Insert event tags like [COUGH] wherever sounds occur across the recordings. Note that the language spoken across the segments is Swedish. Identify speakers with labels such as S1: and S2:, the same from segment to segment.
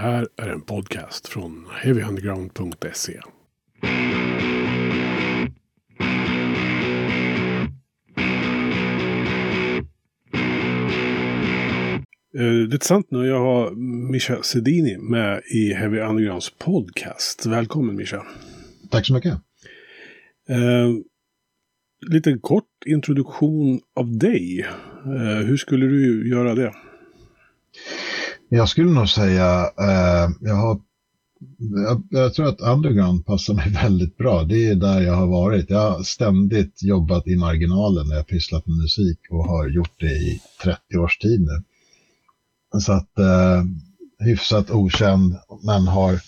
S1: här är en podcast från heavyunderground.se. Eh, det är sant nu. Jag har Mischa Sedini med i Heavy Undergrounds podcast. Välkommen Mischa.
S2: Tack så mycket.
S1: Eh, lite kort introduktion av dig. Eh, hur skulle du göra det?
S2: Jag skulle nog säga, eh, jag, har, jag, jag, tror att underground passar mig [LAUGHS] väldigt bra. Det är där jag har varit. Jag har ständigt jobbat i marginalen när jag pysslat med musik och har gjort det i 30 års tid nu. Så att eh, hyfsat okänd, men har,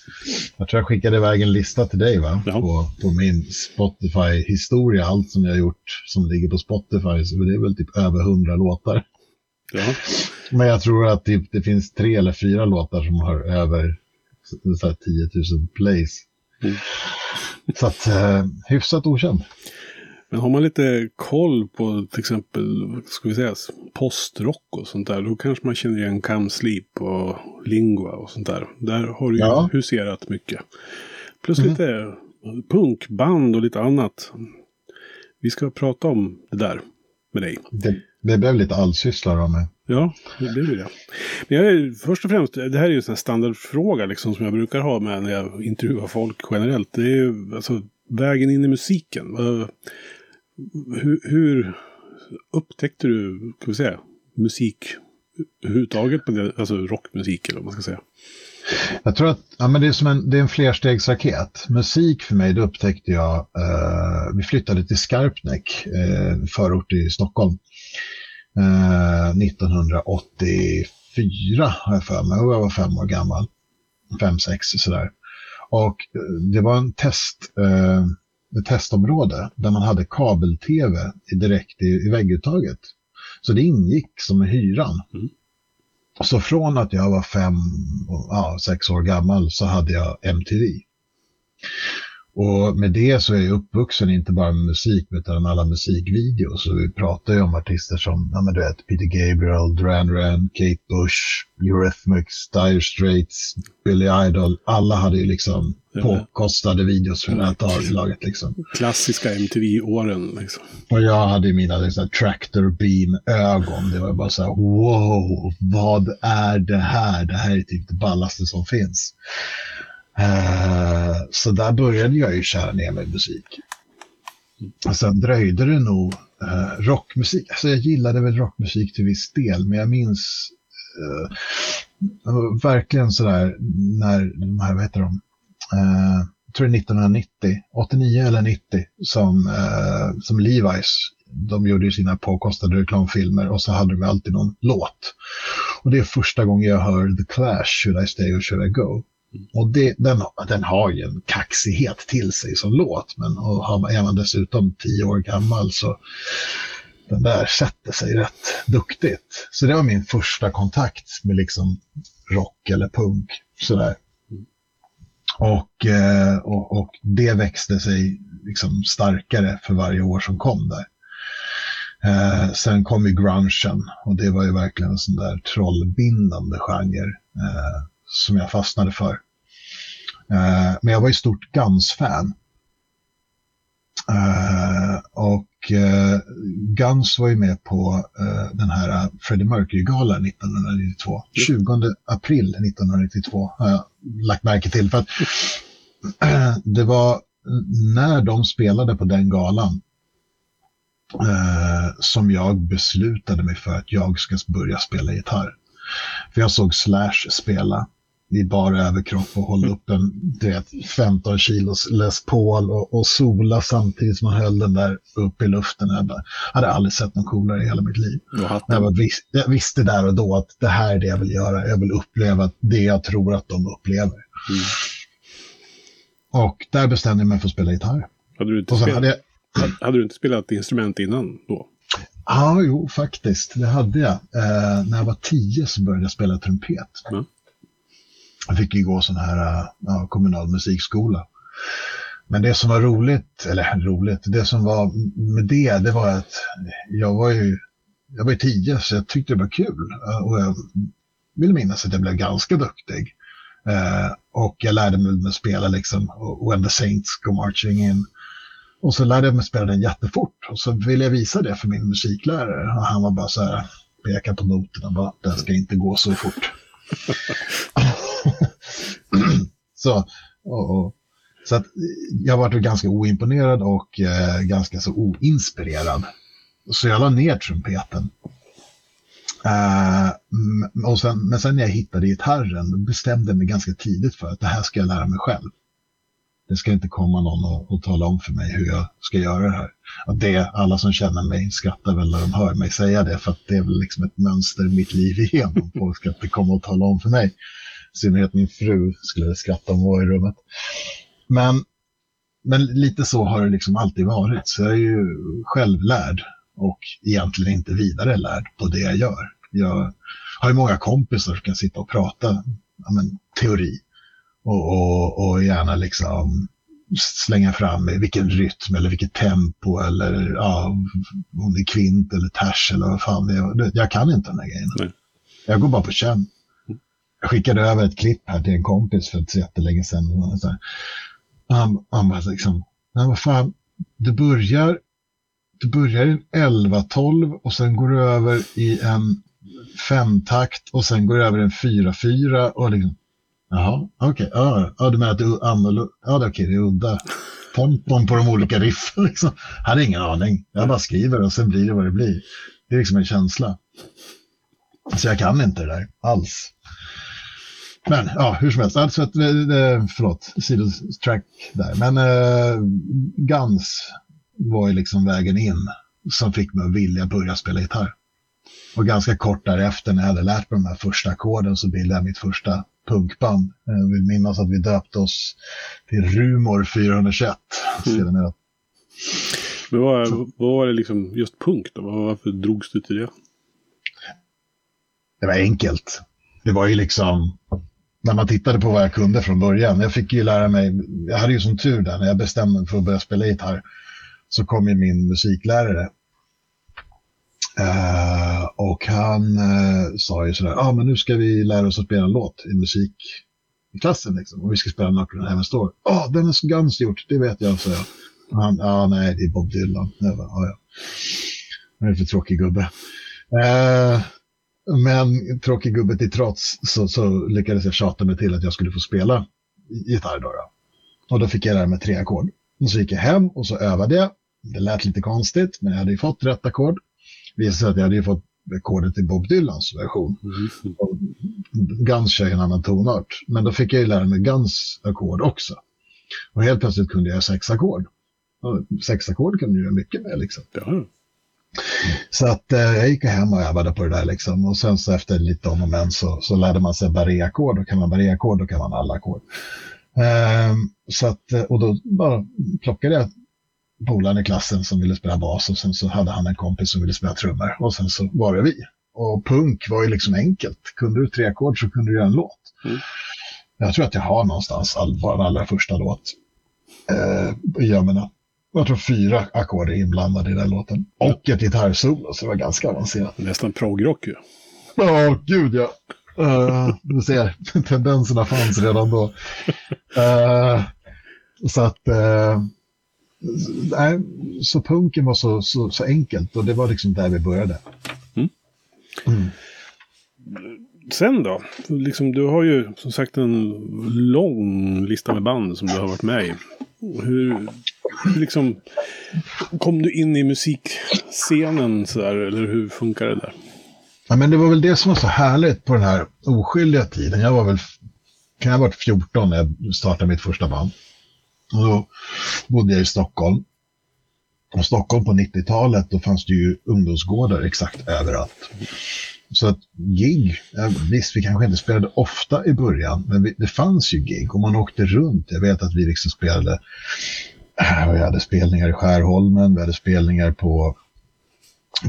S2: jag tror jag skickade iväg en lista till dig va? Ja. På, på min Spotify-historia, allt som jag har gjort som ligger på Spotify, så det är väl typ över hundra låtar. Ja. Men jag tror att det, det, finns tre eller fyra låtar som har över så här, 10 000 plays. Mm. Så att, eh, hyfsat okänd.
S1: Men har man lite koll på till exempel, ska vi säga, postrock och sånt där, då kanske man känner igen Come Sleep och Lingua och sånt där. Där har du ju ja. huserat mycket. Plus mm. lite punkband och lite annat. Vi ska prata om det där med dig.
S2: Det, det blev lite allsysslar av mig.
S1: Ja, det blev det. Men jag är, först och främst, det här är ju en standardfråga liksom, som jag brukar ha med när jag intervjuar folk generellt. Det är ju alltså vägen in i musiken. Hur, hur upptäckte du, kan vi säga, musik överhuvudtaget, alltså rockmusik eller vad man ska säga?
S2: Jag tror att ja, men det, är som en, det är en flerstegsraket. Musik för mig, det upptäckte jag, eh, vi flyttade till Skarpnäck, eh, förort i Stockholm, eh, 1984 har jag för mig, jag var fem år gammal, fem, sex sådär. Och eh, det var en test, eh, ett testområde där man hade kabel-tv direkt i, i vägguttaget. Så det ingick som i hyran. Mm. Så från att jag var fem, ja, sex år gammal så hade jag MTV. Och med det så är jag uppvuxen inte bara med musik utan med alla musikvideos. Så vi pratar ju om artister som ja, men du vet, Peter Gabriel, Duran Duran, Kate Bush, Eurythmics, Dire Straits, Billy Idol. Alla hade ju liksom påkostade videos för det här laget. Liksom.
S1: Klassiska MTV-åren. Liksom.
S2: Och jag hade mina liksom, tractor beam-ögon. Det var bara så här, wow, vad är det här? Det här är typ det ballaste som finns. Eh, så där började jag ju köra ner mig musik. Och sen dröjde det nog eh, rockmusik. Alltså jag gillade väl rockmusik till viss del, men jag minns eh, verkligen sådär när de här, vad heter de? Eh, jag tror det är 1990, 89 eller 90, som, eh, som Levi's, de gjorde ju sina påkostade reklamfilmer och så hade de alltid någon låt. Och det är första gången jag hör The Clash, Should I Stay or Should I Go? Och det, den, den har ju en kaxighet till sig som låt, men och har, är man dessutom tio år gammal så den där sätter sig rätt duktigt. Så det var min första kontakt med liksom rock eller punk. Sådär. Och, eh, och, och det växte sig liksom starkare för varje år som kom där. Eh, sen kom ju grungen och det var ju verkligen en sån där trollbindande genre. Eh, som jag fastnade för. Uh, men jag var ju stort Guns-fan. Uh, och uh, Guns var ju med på den här Freddie Mercury-galan 1992. 20 april 1992 har jag lagt märke till. För att [CLEARS THROAT] det var när de spelade på den galan som jag beslutade mig för att jag ska börja spela gitarr. För jag såg Slash spela i bara överkropp och hålla upp en vet, 15 kilos Les Paul och, och sola samtidigt som man höll den där upp i luften. Jag bara, hade aldrig sett någon coolare i hela mitt liv. Jag, var, vis, jag visste där och då att det här är det jag vill göra. Jag vill uppleva det jag tror att de upplever. Mm. Och där bestämde jag mig för att spela gitarr.
S1: Hade du inte, spelat, hade, jag, hade du inte spelat instrument innan då?
S2: Ja, jo, faktiskt. Det hade jag. Eh, när jag var tio så började jag spela trumpet. Mm. Jag fick ju gå sån här äh, ja, kommunal musikskola. Men det som var roligt, eller roligt, det som var med det, det var att jag var ju, jag var ju tio så jag tyckte det var kul. Äh, och jag vill minnas att jag blev ganska duktig. Eh, och jag lärde mig att spela liksom When the Saints Go Marching In. Och så lärde jag mig spela den jättefort och så ville jag visa det för min musiklärare. Och han var bara så här, pekade på noterna, bara, den ska inte gå så fort. [LAUGHS] så, och, och, så att jag var ganska oimponerad och eh, ganska så oinspirerad. Så jag la ner trumpeten. Uh, och sen, men sen när jag hittade gitarren bestämde jag mig ganska tidigt för att det här ska jag lära mig själv. Det ska inte komma någon och, och tala om för mig hur jag ska göra det här. Och det, alla som känner mig skrattar väl när de hör mig säga det, för att det är väl liksom ett mönster mitt liv igenom. Folk ska inte komma och tala om för mig. I synnerhet min fru skulle skratta om hon var i rummet. Men, men lite så har det liksom alltid varit. Så jag är ju självlärd och egentligen inte vidare lärd på det jag gör. Jag har ju många kompisar som kan sitta och prata ja, men, teori och, och, och gärna liksom slänga fram vilken rytm eller vilket tempo eller ja, om det är kvint eller ters eller vad fan det är. Jag kan inte den här grejen. Nej. Jag går bara på känn. Jag skickade över ett klipp här till en kompis för inte så jättelänge sedan. Så. Han, han bara liksom, men vad fan, det börjar, det börjar i en 11-12 och sen går det över i en femtakt och sen går det över i en 4-4 och liksom, Jaha, okej. Okay. Ja, ja, du menar att det är annorlunda? Ja, det är okej, det är udda. Tempon på de olika riffen [LAUGHS] liksom. Jag hade ingen aning. Jag bara skriver och sen blir det vad det blir. Det är liksom en känsla. Så jag kan inte det där alls. Men ja, hur som helst. Alltså, eh, förlåt, sidotrack där. Men uh, Guns var ju liksom vägen in som fick mig att vilja börja spela gitarr. Och ganska kort därefter när jag hade lärt mig de här första ackorden så bildade jag mitt första punkband. Jag vill minnas att vi döpte oss till Rumor 421. Mm.
S1: Men vad, vad var det liksom just punk då? Varför drogs du till det?
S2: Det var enkelt. Det var ju liksom när man tittade på vad jag kunde från början. Jag fick ju lära mig, jag hade ju som tur där när jag bestämde mig för att börja spela gitarr så kom ju min musiklärare Uh, och han uh, sa ju sådär, ja ah, men nu ska vi lära oss att spela en låt i musikklassen liksom. Och vi ska spela Knocker on Heaven's Door. Ja, oh, den är så Guns gjort, det vet jag, sa jag. Och han, ja ah, nej, det är Bob Dylan. Jag bara, ah, ja. Vad är det för tråkig gubbe? Uh, men tråkig gubbe till trots så, så lyckades jag tjata mig till att jag skulle få spela gitarr då. då. Och då fick jag det här med tre ackord. Och så gick jag hem och så övade jag. Det lät lite konstigt, men jag hade ju fått rätt ackord visade att jag hade fått rekordet till Bob Dylans version. Mm. Och Guns kör en annan tonart. Men då fick jag ju lära mig Guns ackord också. Och helt plötsligt kunde jag sex ackord. Sex ackord kunde du göra mycket med liksom. Ja. Så att eh, jag gick hem och övade på det där liksom. Och sen så efter lite om och men så, så lärde man sig barré-ackord. Och kan man barré-ackord då kan man alla ackord. Eh, så att, eh, och då bara plockade jag polaren i klassen som ville spela bas och sen så hade han en kompis som ville spela trummor och sen så var det vi. Och punk var ju liksom enkelt. Kunde du tre ackord så kunde du göra en låt. Mm. Jag tror att jag har någonstans all, vår allra första låt. Eh, jag menar, jag tror fyra ackord är inblandade i den låten. Och ett gitarrsolo, så det var ganska avancerat.
S1: Nästan progrock ju.
S2: Ja, oh, gud ja. Uh, du ser, [LAUGHS] tendenserna fanns redan då. Uh, så att... Uh, nej, så punken var så, så, så, enkelt och det var liksom där vi började. Mm.
S1: Mm. Sen då? Liksom, du har ju som sagt en lång lista med band som du har varit med i. Hur, liksom, kom du in i musikscenen sådär, eller hur funkar det där?
S2: Ja, men det var väl det som var så härligt på den här oskyldiga tiden. Jag var väl, kan jag ha varit 14 när jag startade mitt första band. Och då bodde jag i Stockholm. Och Stockholm på 90-talet, då fanns det ju ungdomsgårdar exakt överallt. Så att gig, visst vi kanske inte spelade ofta i början, men vi, det fanns ju gig och man åkte runt. Jag vet att vi liksom spelade, äh, vi hade spelningar i Skärholmen, vi hade spelningar på,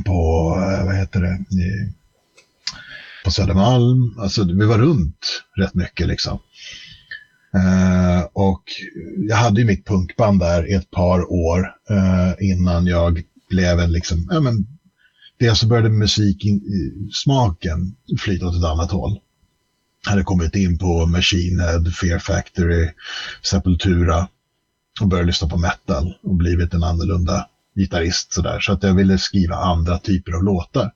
S2: på äh, vad heter det, på Södermalm. Alltså vi var runt rätt mycket liksom. Uh, och jag hade ju mitt punkband där i ett par år uh, innan jag blev en liksom, ja men, dels så började musiksmaken flyta åt ett annat håll. Jag hade kommit in på Machine Head, Fear Factory, Sepultura och började lyssna på metal och blivit en annorlunda gitarrist sådär. Så att jag ville skriva andra typer av låtar.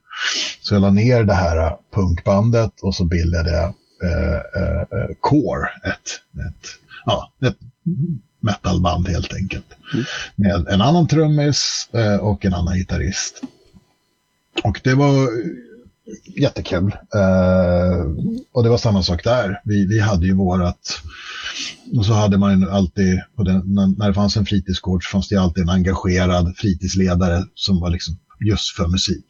S2: Så jag la ner det här punkbandet och så bildade jag eh, eh, Core, ett, ett, ja, ett metalband helt enkelt. Mm. Med en annan trummis eh, och en annan gitarrist. Och det var jättekul. Eh, och det var samma sak där. Vi, vi hade ju vårat... Och så hade man ju alltid, den, när, när det fanns en fritidsgård så fanns det alltid en engagerad fritidsledare som var liksom just för musik.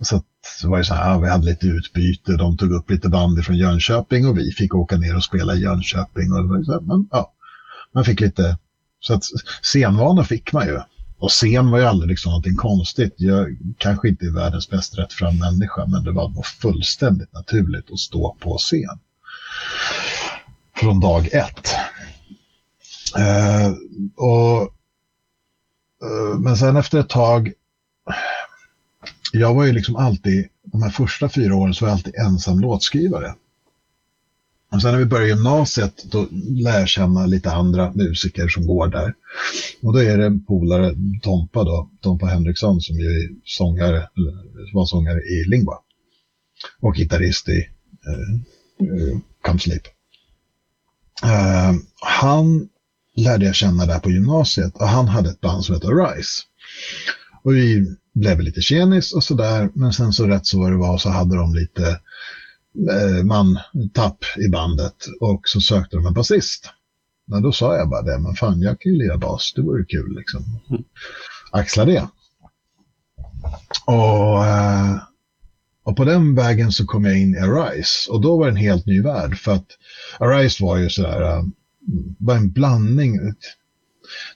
S2: Så så var det så här, ah, vi hade lite utbyte, de tog upp lite band från Jönköping och vi fick åka ner och spela i Jönköping. Och det så här, men, ja, man fick lite, så att scenvana fick man ju. Och scen var ju aldrig liksom någonting konstigt. Jag kanske inte är världens bäst rättfram människa, men det var nog fullständigt naturligt att stå på scen. Från dag ett. Uh, och, uh, men sen efter ett tag, jag var ju liksom alltid, de här första fyra åren så var jag alltid ensam låtskrivare. Och sen när vi börjar gymnasiet då lär jag känna lite andra musiker som går där. Och då är det en polare, Tompa då, Tompa Henriksson som ju är sångare, var sångare i Lingua. Och gitarrist i eh, eh Come Sleep. Eh, han lärde jag känna där på gymnasiet och han hade ett band som hette Rise. Och vi blev lite tjenis och sådär, men sen så rätt så vad det var så hade de lite Eh, man tapp i bandet och så sökte de en basist. Men då sa jag bara det, men fan jag kan ju lira bas, det vore kul liksom. Mm. Axla det. Och, eh, och på den vägen så kom jag in i Arise och då var det en helt ny värld för att Arise var ju sådär, eh, var en blandning.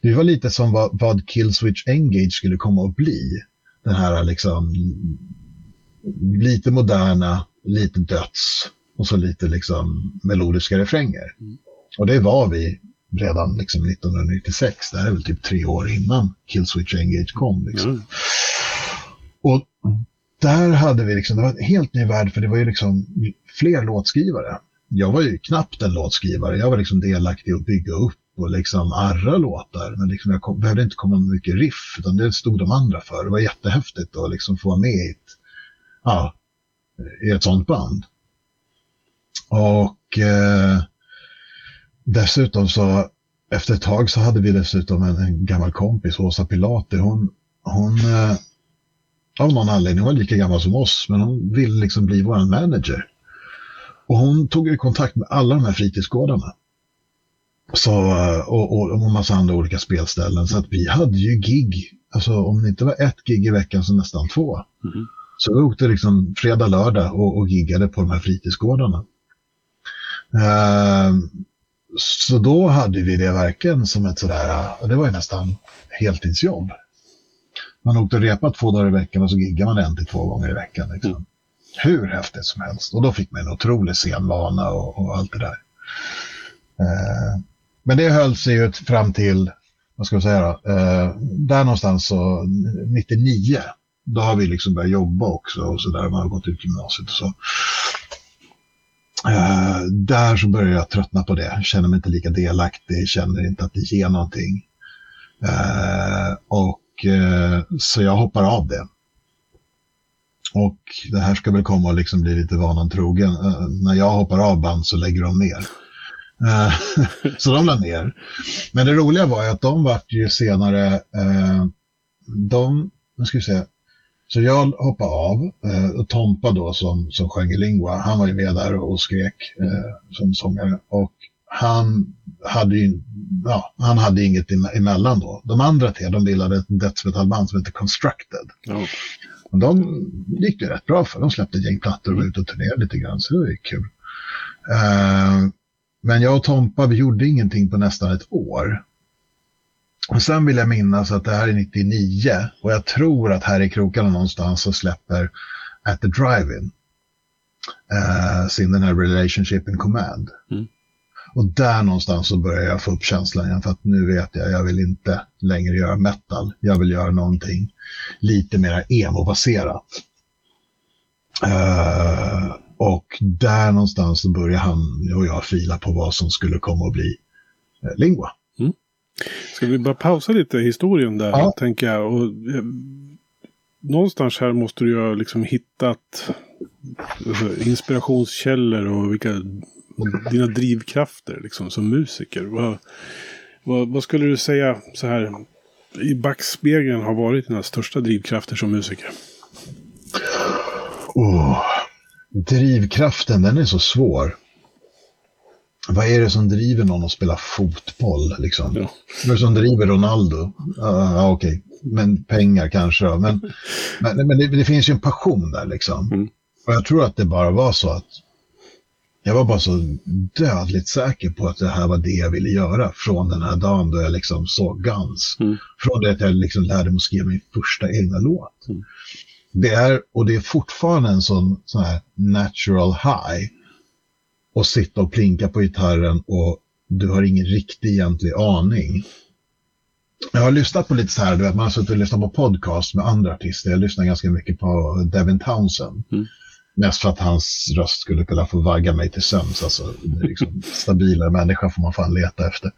S2: Det var lite som vad, vad Killswitch Engage skulle komma att bli. Den här liksom lite moderna lite döds och så lite liksom melodiska refränger. Mm. Och det var vi redan liksom 1996. Det här är väl typ tre år innan Killswitch Engage kom. Liksom. Mm. Och där hade vi liksom, det var en helt ny värld för det var ju liksom fler låtskrivare. Jag var ju knappt en låtskrivare. Jag var liksom delaktig att bygga upp och liksom arra låtar. Men liksom jag kom, behövde inte komma med mycket riff, utan det stod de andra för. Det var jättehäftigt att liksom få vara med i ett, ja, i ett sånt band. Och eh, dessutom så efter ett tag så hade vi dessutom en, en gammal kompis, Åsa Pilati. Hon, hon eh, av någon anledning, hon var lika gammal som oss, men hon ville liksom bli vår manager. Och hon tog ju kontakt med alla de här fritidsgårdarna. Så, eh, och, och, och massa andra olika spelställen. Så att vi hade ju gig, alltså om det inte var ett gig i veckan så nästan två. Mm. Så vi åkte liksom fredag, lördag och, och giggade på de här fritidsgårdarna. Uh, så då hade vi det verkligen som ett sådär, det var ju nästan heltidsjobb. Man åkte och repade två dagar i veckan och så giggade man en till två gånger i veckan. Liksom. Mm. Hur häftigt som helst. Och då fick man en otrolig scenvana och, och allt det där. Uh, men det höll sig ju fram till, vad ska jag säga då, eh, där någonstans så 99 då har vi liksom börjat jobba också och så där. Man har gått ut gymnasiet och så. Eh, där så börjar jag tröttna på det. Känner mig inte lika delaktig, känner inte att det ger någonting. Eh, och så jag hoppar av det. Och det här ska väl komma och liksom bli lite vanan trogen. när jag hoppar av band så lägger de ner. [LAUGHS] så de la ner. Men det roliga var ju att de vart ju senare, de, nu ska vi se, så jag hoppade av eh, och Tompa då som, som sjöng i Lingua, han var ju med där och skrek eh, som sångare. Och han hade ju, ja, han hade inget emellan då. De andra tre, de bildade ett dödsmetallband som heter Constructed. Oh. Och de gick det rätt bra för. De släppte ett gäng plattor och var ute och turnerade lite grann, så det var ju kul. Uh, men jag och Tompa, vi gjorde ingenting på nästan ett år. Och sen vill jag minnas att det här är 99 och jag tror att här i krokarna någonstans så släpper At the Drive-In eh, sin den här Relationship in Command. Mm. Och där någonstans så börjar jag få upp känslan igen för att nu vet jag, jag vill inte längre göra metal. Jag vill göra någonting lite mer emo-baserat. Uh, Och där någonstans så började han och jag fila på vad som skulle komma att bli eh, Lingua.
S1: Ska vi bara pausa lite historien där,
S2: Ja.
S1: tänker jag. Och, eh, någonstans här måste du ju ha liksom hittat alltså, inspirationskällor och vilka dina drivkrafter liksom, som musiker. Vad, vad, vad skulle du säga så här i backspegeln har varit dina största drivkrafter som musiker?
S2: Oh, drivkraften, den är så svår. Vad är det som driver någon att spela fotboll? Liksom?
S1: Ja.
S2: Vad är det som driver Ronaldo? Ja, okej. Men pengar kanske. Men, men, men det, det finns ju en passion där liksom.
S1: Mm.
S2: Och jag tror att det bara var så att jag var bara så dödligt säker på att det här var det jag ville göra från den här dagen då jag liksom såg Guns.
S1: Mm.
S2: Från det att jag liksom lärde mig att skriva min första egna låt.
S1: Mm.
S2: Det är, och det är fortfarande en sån, sån här natural high. Och sitta och plinka på gitarren och du har ingen riktig egentlig aning. Jag har lyssnat på lite så här, du vet, man har suttit och lyssnat på podcast med andra artister. Jag lyssnar ganska mycket på Devin Townsend.
S1: Mm.
S2: Mest för att hans röst skulle kunna få vagga mig till sömns. Alltså, liksom, [LAUGHS] stabilare människa får man fan leta efter.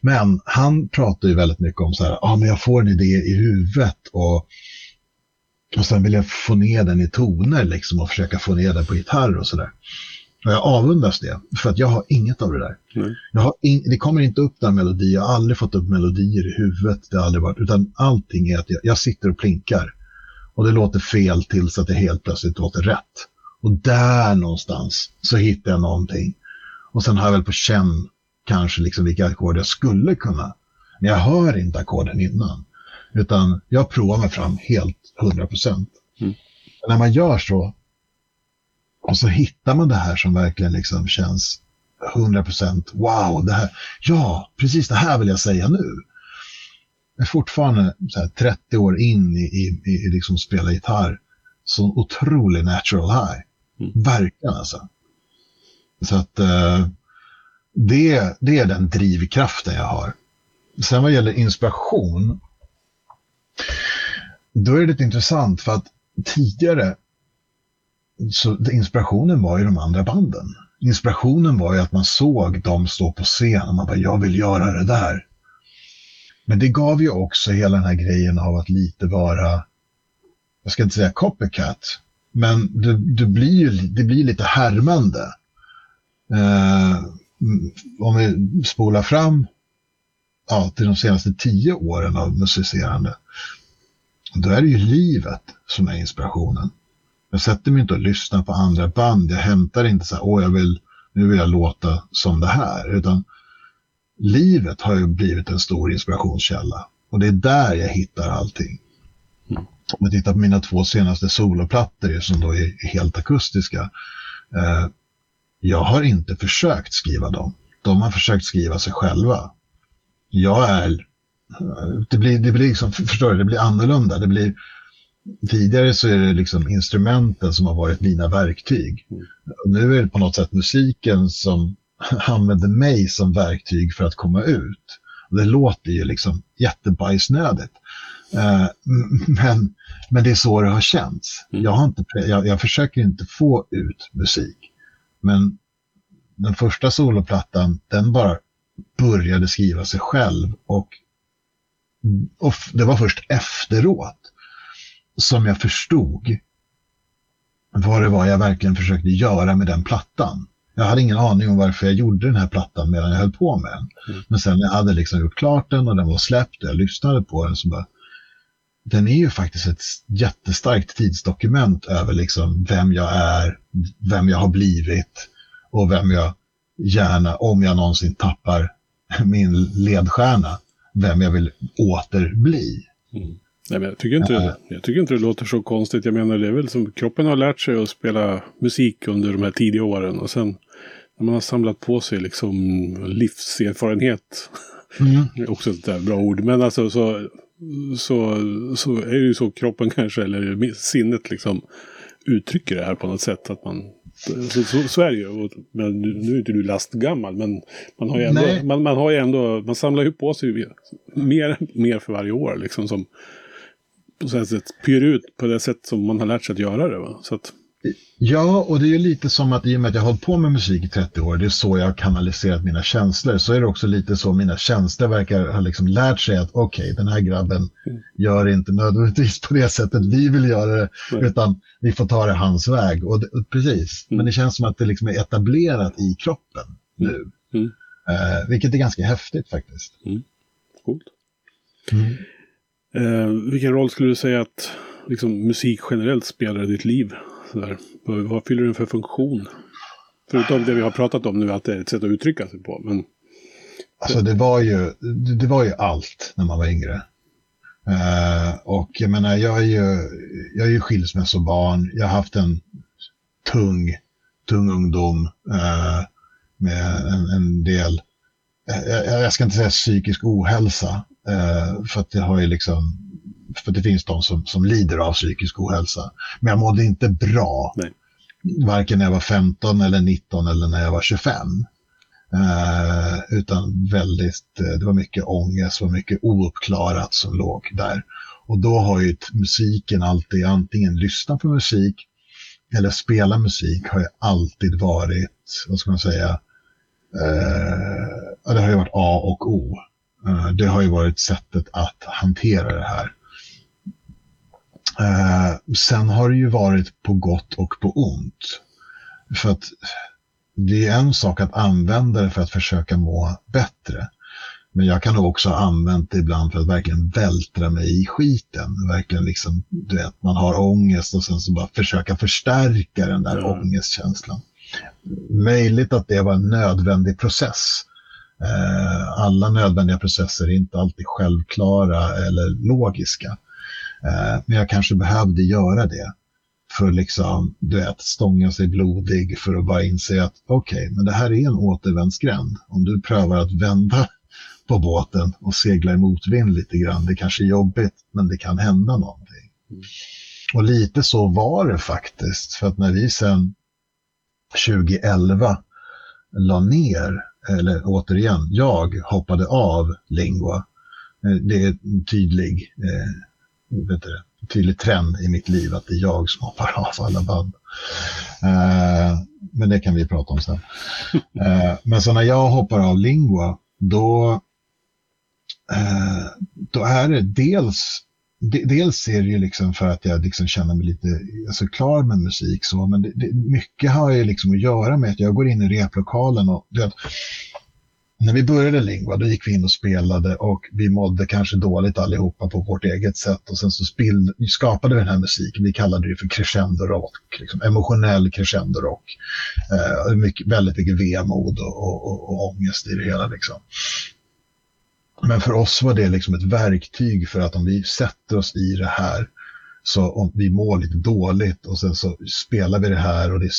S2: Men han pratar ju väldigt mycket om så här, ja ah, men jag får en idé i huvudet och, och sen vill jag få ner den i toner liksom och försöka få ner den på gitarr och sådär. Och jag avundas det, för att jag har inget av det där. Har in, det kommer inte upp några melodier, jag har aldrig fått upp melodier i huvudet, det har aldrig varit, utan allting är att jag, jag sitter och plinkar. Och det låter fel tills att det helt plötsligt låter rätt. Och där någonstans så hittar jag någonting. Och sen har jag väl på känn kanske liksom vilka ackord jag skulle kunna. Men jag hör inte ackorden innan. Utan jag provar mig fram helt 100 procent.
S1: Mm.
S2: När man gör så och så hittar man det här som verkligen liksom känns 100 procent. Wow, det här, ja, precis det här vill jag säga nu. Jag är fortfarande här 30 år in i, i, i liksom spela gitarr. Så otrolig natural high.
S1: Mm.
S2: Verkligen alltså. Så att eh, det, det är den drivkraften jag har. Sen vad gäller inspiration. Då är det lite intressant för att tidigare så inspirationen var ju de andra banden. Inspirationen var ju att man såg dem stå på scen och man bara, jag vill göra det där. Men det gav ju också hela den här grejen av att lite vara, jag ska inte säga copycat, men det, det blir ju det blir lite härmande. Eh, om vi spolar fram till de senaste tio åren av musicerande, då är det ju livet som är inspirationen. Jag sätter mig inte och lyssnar på andra band. Jag hämtar inte så här, åh, jag vill, nu vill jag låta som det här. Utan livet har ju blivit en stor inspirationskälla. Och det är där jag hittar allting.
S1: Mm.
S2: Om jag tittar på mina två senaste soloplattor som då är helt akustiska. Eh, jag har inte försökt skriva dem. De har försökt skriva sig själva. Jag är... Det blir, det blir liksom, förstår du, det blir annorlunda. Det blir Tidigare så är det liksom instrumenten som har varit mina verktyg.
S1: Mm.
S2: Och nu är det på något sätt musiken som [LAUGHS] använder mig som verktyg för att komma ut. Och det låter ju liksom jättebajsnödigt. Eh, men, men det är så det har känts.
S1: Mm.
S2: Jag, har inte, jag, jag försöker inte få ut musik. Men den första soloplattan, den bara började skriva sig själv. Och, och det var först efteråt som jag förstod vad det var jag verkligen försökte göra med den plattan. Jag hade ingen aning om varför jag gjorde den här plattan medan jag höll på med den.
S1: Mm.
S2: Men sen när jag hade liksom gjort klart den och den var släppt och jag lyssnade på den så bara den är ju faktiskt ett jättestarkt tidsdokument över liksom vem jag är, vem jag har blivit och vem jag gärna, om jag någonsin tappar min ledstjärna, vem jag vill återbli.
S1: Mm. Nej, men jag, tycker inte, jag tycker inte det låter så konstigt. Jag menar, det är väl som kroppen har lärt sig att spela musik under de här tidiga åren. Och sen när man har samlat på sig liksom livserfarenhet.
S2: Mm.
S1: Också ett där bra ord. Men alltså så, så, så är det ju så kroppen kanske, eller sinnet liksom uttrycker det här på något sätt. Att man, så, så, så är det ju. Men nu är inte du lastgammal. Men man har ju ändå,
S2: Nej.
S1: man, man har ju ändå, man samlar ju på sig mer, mer för varje år. Liksom som på så sätt pyr ut på det sätt som man har lärt sig att göra det. Va? Så att,
S2: Ja, och det är ju lite som att i och med att jag har hållit på med musik i 30 år, det är så jag har kanaliserat mina känslor, så är det också lite så mina känslor verkar ha liksom lärt sig att okej, okay, den här grabben mm. gör inte nödvändigtvis på det sättet vi vill göra det, mm. utan vi får ta det hans väg. Och, det, och precis, mm. men det känns som att det liksom är etablerat i kroppen mm. nu. Mm. Eh, vilket är ganska häftigt faktiskt.
S1: Mm. Coolt. Eh, vilken roll skulle du säga att liksom, musik generellt spelar i ditt liv? Sådär. Vad, fyller den för funktion? Förutom det vi har pratat om nu, att det är ett sätt att uttrycka sig på. Men...
S2: Alltså det var ju, det, var ju allt när man var yngre. Uh, och jag menar, jag är ju, jag är ju skilsmässobarn. Jag har haft en tung, tung ungdom uh, med en, en del, eh, jag, jag, ska inte säga psykisk ohälsa, uh, för att det har ju liksom för det finns de som, som lider av psykisk ohälsa. Men jag mådde inte bra. Nej. Varken när jag var 15 eller 19 eller när jag var 25. Eh, utan väldigt, eh, det var mycket ångest, det var mycket ouppklarat som låg där. Och då har ju musiken alltid, antingen lyssna på musik eller spela musik har ju alltid varit, vad ska man säga, eh, det har ju varit A och O. Eh, det har ju varit sättet att hantera det här. Eh, sen har det ju varit på gott och på ont. För att det är en sak att använda det för att försöka må bättre. Men jag kan också ha använt det ibland för att verkligen vältra mig i skiten. Verkligen liksom, du vet, man har ångest och sen så bara försöka förstärka den där mm. ångestkänslan. Möjligt att det var en nödvändig process. Eh, alla nödvändiga processer är inte alltid självklara eller logiska. Eh, men jag kanske behövde göra det för att liksom, du vet, stånga sig blodig för att bara inse att okej, okay, men det här är en återvändsgränd. Om du prövar att vända [LAUGHS] på båten och segla i motvind lite grann, det kanske är jobbigt, men det kan hända någonting. Mm. Och lite så var det faktiskt, för att när vi sen 2011 la ner, eller återigen, jag hoppade av Lingua. Eh, det är en tydlig eh, vet du, tydlig trend i mitt liv att det är jag som hoppar [LAUGHS] av alla band. Uh, men det kan vi prata om sen. Uh, [LAUGHS] men så när jag hoppar av Lingua, då, uh, då är det dels dels är det ju liksom för att jag liksom känner mig lite alltså klar med musik så, men det, det, mycket har ju liksom att göra med att jag går in i replokalen och det, när vi började Lingua då gick vi in och spelade och vi mådde kanske dåligt allihopa på vårt eget sätt och sen så spill, skapade vi den här musiken. Vi kallade det för crescendo-rock, liksom, emotionell crescendo-rock. Eh, mycket, väldigt mycket vemod och, och, och, och ångest i det hela. Liksom. Men för oss var det liksom ett verktyg för att om vi sätter oss i det här så om vi mår lite dåligt och sen så spelar vi det här och det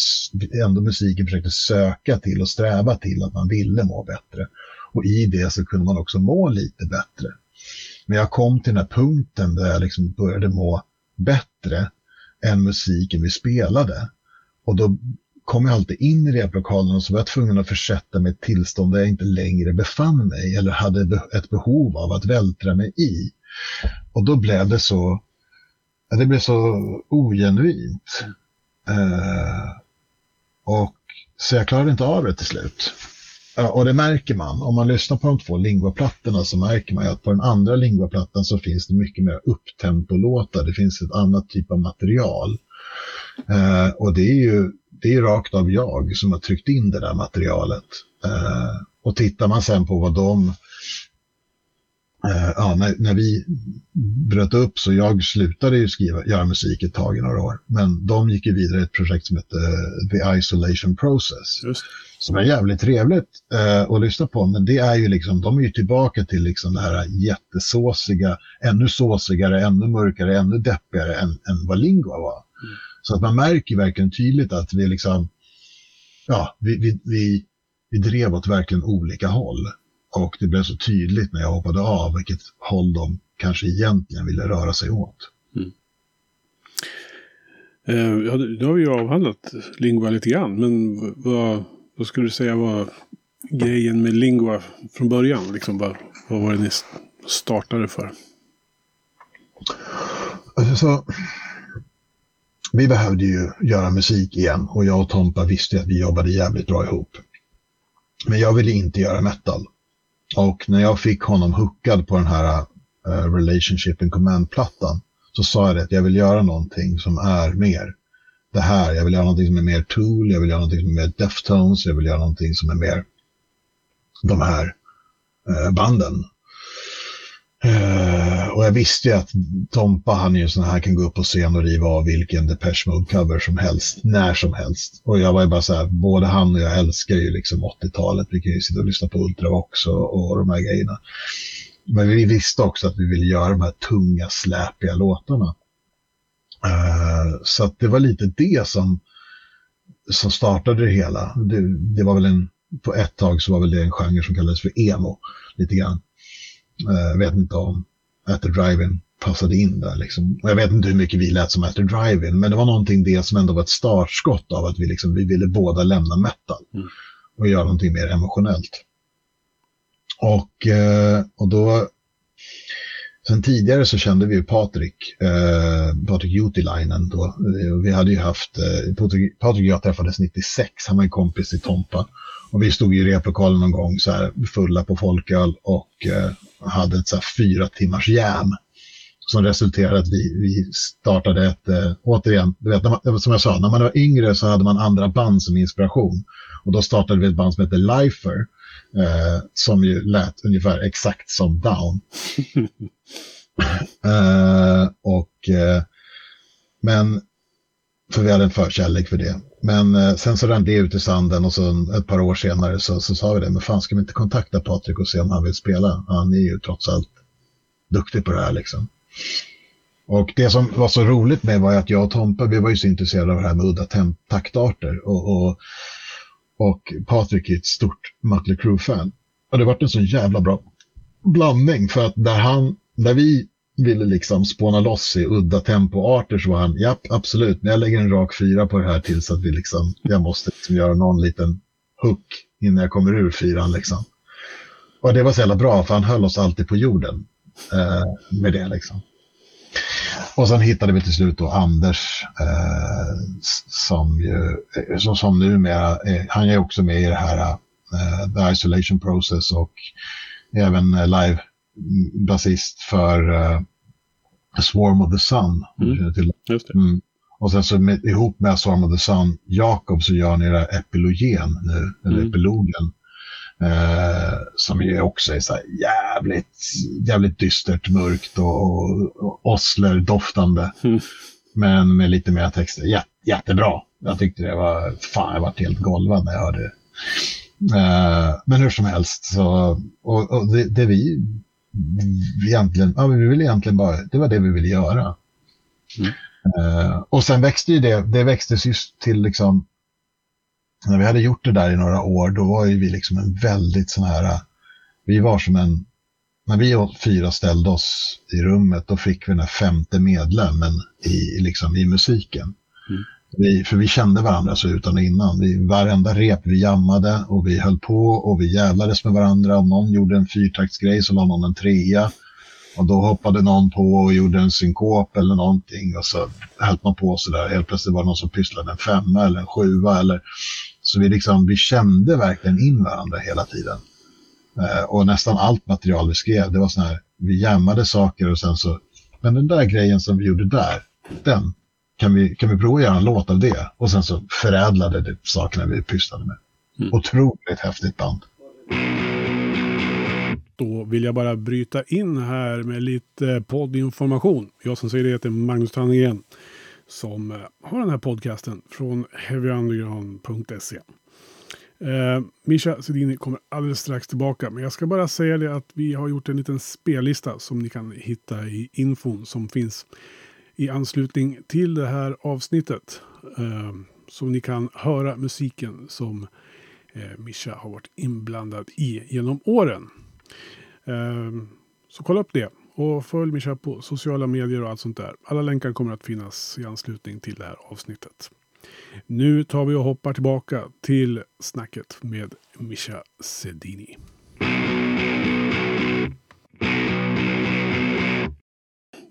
S2: är ändå musiken försökte söka till och sträva till att man ville må bättre. Och i det så kunde man också må lite bättre. Men jag kom till den här punkten där jag liksom började må bättre än musiken vi spelade. Och då kom jag alltid in i replokalen och så var jag tvungen att försätta mig i ett tillstånd där jag inte längre befann mig eller hade ett behov av att vältra mig i. Och då blev det så det blev så ogenuint. Eh, och, så jag klarade inte av det till slut. Och det märker man. Om man lyssnar på de två lingvaplattorna så märker man att på den andra lingvaplattan så finns det mycket mer upptempo-låtar. Det finns ett annat typ av material. Eh, och det är ju det är rakt av jag som har tryckt in det där materialet. Eh, och tittar man sen på vad de ja, när, när, vi bröt upp så jag slutade ju skriva, göra musik ett tag i några år. Men de gick ju vidare i ett projekt som heter The Isolation Process. Just. Som är jävligt trevligt uh, att lyssna på. Men det är ju liksom, de är ju tillbaka till liksom det här jättesåsiga, ännu såsigare, ännu mörkare, ännu deppigare än, än vad Lingua var. Mm. Så att man märker verkligen tydligt att vi liksom, ja, vi, vi, vi, vi drev åt verkligen olika håll. Och det blev så tydligt när jag hoppade av vilket håll de kanske egentligen ville röra sig åt. Mm.
S1: Eh, ja, nu har vi ju avhandlat Lingua lite grann, men vad, vad skulle du säga var grejen med Lingua från början? Liksom, vad, vad var det ni startade för?
S2: Alltså, vi behövde ju göra musik igen och jag och Tompa visste att vi jobbade jävligt bra ihop. Men jag ville inte göra metal. Och när jag fick honom hookad på den här uh, Relationship in Command-plattan så sa jag det att jag vill göra någonting som är mer det här. Jag vill göra någonting som är mer Tool, jag vill göra någonting som är mer Deftones, jag vill göra någonting som är mer de här uh, banden. Uh, och jag visste ju att Tompa, han är ju sån här, kan gå upp på scen och riva av vilken Depeche Mode-cover som helst, när som helst. Och jag var ju bara så här, både han och jag älskar ju liksom 80-talet. Vi kan ju sitta och lyssna på Ultravox och, och de här grejerna. Men vi visste också att vi ville göra de här tunga, släpiga låtarna. Uh, så att det var lite det som, som startade det hela. Det, det var väl en, på ett tag så var väl det en genre som kallades för emo, lite grann. Jag uh, vet inte om At the Drive-In passade in där. Liksom. Jag vet inte hur mycket vi lät som At the Drive-In, men det var någonting det som ändå var ett startskott av att vi, liksom, vi ville båda lämna metal mm. och göra någonting mer emotionellt. Och, eh, och då, sen tidigare så kände vi ju Patrik, eh, Patrik Jutilainen då. Vi hade ju haft, eh, Patrik, Patrik och jag träffades 96, han var en kompis i Tompa. Och vi stod i replokalen någon gång så här fulla på folköl och eh, hade ett så fyra timmars jam. Som resulterade att vi, vi startade ett, eh, återigen, du vet, man, som jag sa, när man var yngre så hade man andra band som inspiration. Och då startade vi ett band som heter Lifer, eh, som ju lät ungefär exakt som Down. [LAUGHS] eh, och, eh, men, för vi hade en förkärlek för det. Men eh, sen så rann det ut i sanden och så ett par år senare så, så sa vi det, men fan ska vi inte kontakta Patrik och se om han vill spela? Han är ju trots allt duktig på det här liksom. Och det som var så roligt med var att jag och Tompa, vi var ju så intresserade av det här med udda taktarter. Och, och, och Patrik är ett stort Mötley Crüe-fan. Och det varit en så jävla bra blandning för att där han, där vi ville liksom spåna loss i udda tempoarter så var han, ja, absolut, men jag lägger en rak fyra på det här tills att vi liksom, jag måste liksom göra någon liten hook innan jag kommer ur fyran liksom. Och det var så jävla bra för han höll oss alltid på jorden eh, med det liksom. Och sen hittade vi till slut då Anders eh, som ju, eh, som, som numera, eh, han är också med i det här eh, The Isolation Process och även eh, live basist för uh, Swarm of the Sun. Mm. Till. Mm. Och sen så med, ihop med Swarm of the Sun, Jakob, så gör ni det här epilogen nu, eller mm. epilogen. Eh, som ju också är så jävligt, jävligt dystert, mörkt och, och, och Osler-doftande. Mm. Men med lite mer texter. Jät, jättebra. Jag tyckte det var, fan jag var helt golvad när jag hörde det. Eh, men hur som helst, så, och, och det, det, vi egentligen, ja, vi ville egentligen bara, det var det vi ville göra. Mm. Uh, och sen växte ju det, det växtes just till liksom, när vi hade gjort det där i några år, då var ju vi liksom en väldigt sån här, vi var som en, när vi fyra ställde oss i rummet, då fick vi den här femte medlemmen i, liksom, i musiken. Mm. Vi, för vi kände varandra så utan och innan. Vi, varenda rep vi jammade och vi höll på och vi jävlades med varandra. Om någon gjorde en fyrtaktsgrej så la någon en trea. Och då hoppade någon på och gjorde en synkop eller någonting och så höll man på sådär. Helt plötsligt var det någon som pysslade en femma eller en sjua. Eller... Så vi, liksom, vi kände verkligen in varandra hela tiden. Eh, och nästan allt material vi skrev, det var sådär, här, vi jammade saker och sen så, men den där grejen som vi gjorde där, den, kan vi, kan vi prova att göra en låt av det? Och sen så förädlade det sakerna vi pysslade med. Mm. Otroligt häftigt band.
S1: Då vill jag bara bryta in här med lite poddinformation. Jag som säger det heter Magnus Tannegren som eh, har den här podcasten från heavyunderground.se. Eh, Mischa Sedini kommer alldeles strax tillbaka, men jag ska bara säga det att vi har gjort en liten spellista som ni kan hitta i infon som finns i anslutning till det här avsnittet. Eh, så ni kan höra musiken som eh, Mischa har varit inblandad i genom åren. Eh, så kolla upp det och följ Mischa på sociala medier och allt sånt där. Alla länkar kommer att finnas i anslutning till det här avsnittet. Nu tar vi och hoppar tillbaka till snacket med Mischa Sedini.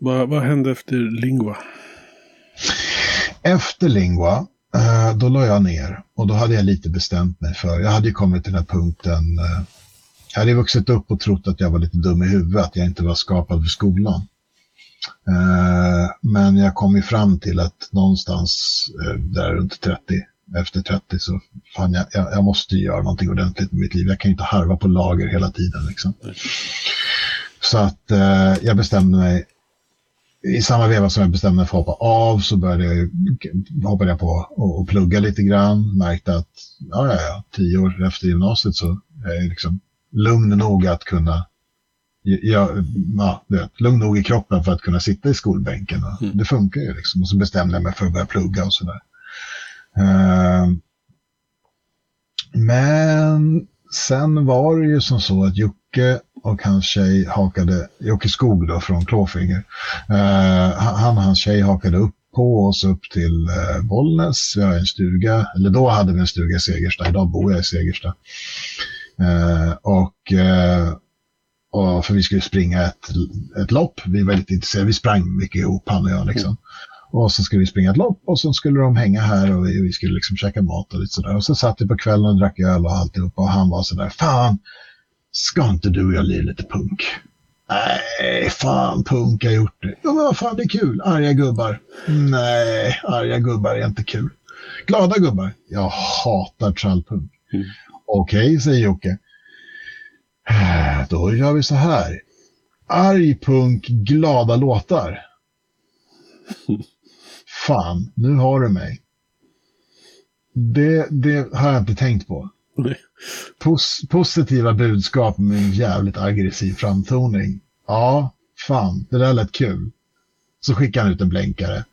S1: Vad, vad hände efter Lingua?
S2: Efter Lingua, eh, då la jag ner och då hade jag lite bestämt mig för, jag hade ju kommit till den här punkten, eh, jag hade vuxit upp och trott att jag var lite dum i huvudet, att jag inte var skapad för skolan. Eh, men jag kom ju fram till att någonstans där runt 30, efter 30 så fan jag, jag, jag måste göra någonting ordentligt med mitt liv. Jag kan ju inte harva på lager hela tiden. Liksom. Så att eh, jag bestämde mig i samma veva som jag bestämde mig för att hoppa av så började jag, hoppade jag på och, och plugga lite grann. Märkte att ja, ja, ja, tio år efter gymnasiet så är jag liksom lugn nog att kunna ja, vet, lugn nog i kroppen för att kunna sitta i skolbänken. Mm. Det funkar ju liksom. Och så bestämde jag mig för att börja plugga och sådär. Uh, men sen var det ju som så att Jocke och hans tjej hakade, Jocke Skog då från Klåfinger, eh, han och hans tjej hakade upp på oss upp till eh, Bollnäs. Vi har en stuga, eller då hade vi en stuga i Segersta, idag bor jag i Segersta. Eh, och, eh, och för vi skulle springa ett, ett lopp, vi var lite intresserade, vi sprang mycket ihop han och jag liksom. Och så skulle vi springa ett lopp och så skulle de hänga här och vi, vi skulle liksom käka mat och lite sådär. Och så satt vi på kvällen och drack öl och alltihopa och han var sådär, fan, ska inte du och jag lira lite punk? Nej, fan punk har gjort det. Ja, men vad fan, det är kul. Arga gubbar. Nej, arga gubbar är inte kul. Glada gubbar. Jag hatar trallpunk. Mm. Okej, okay, säger Jocke. Då gör vi så här. Arg punk, glada låtar. Fan, nu har du mig. Det, det har jag inte tänkt på. Pos positiva budskap med en jävligt aggressiv framtoning. Ja, fan, det där lät kul. Så skickade han ut en blänkare.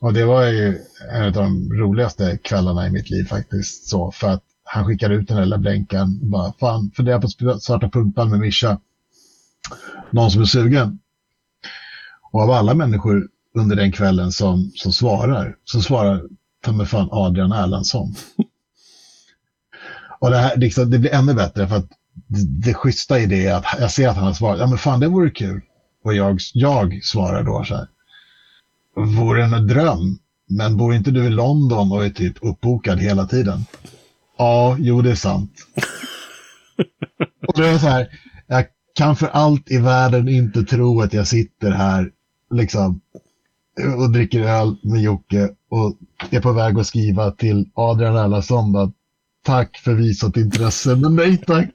S2: Och det var ju en av de roligaste kvällarna i mitt liv faktiskt. Så, för att han skickade ut den där lilla blänkaren och bara, fan, funderar på att starta punkband med Mischa. Någon som är sugen. Och av alla människor under den kvällen som, som svarar, så svarar ta mig fan Adrian Erlandsson. Och det, här, liksom, det blir ännu bättre för att det, det schyssta i det är att jag ser att han har svarat, ja men fan det vore kul. Och jag, jag svarar då så här, vore en dröm, men bor inte du i London och är typ uppbokad hela tiden? Ja, jo det är sant. och det är så här, jag kan för allt i världen inte tro att jag sitter här liksom och dricker öl med Jocke och är på väg att skriva till Adrian Erlandsson att tack för visat intresse, men nej tack.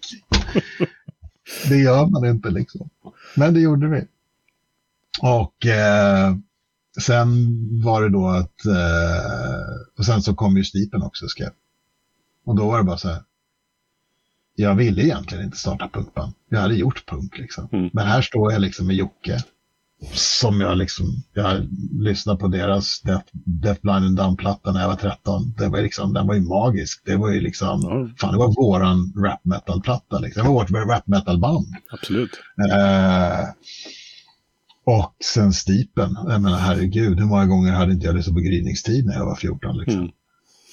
S2: Det gör man inte liksom. Men det gjorde vi. Och eh, sen var det då att, eh, och sen så kom ju Stipen också skrev. Och då var det bara så här, jag ville egentligen inte starta punkband. Jag hade gjort punk liksom. Mm. Men här står jag liksom med Jocke som jag liksom, jag lyssnade på deras Death, Death Blind and Dumb-platta när jag var 13. Det var liksom, den var ju magisk. Det var ju liksom, mm. fan det var våran rap metal-platta liksom. Det var vårt rap metal-band.
S1: Absolut.
S2: Eh, och sen Stipen, jag menar herregud, hur många gånger hade inte jag lyssnat på gryningstid när jag var 14 liksom. Mm.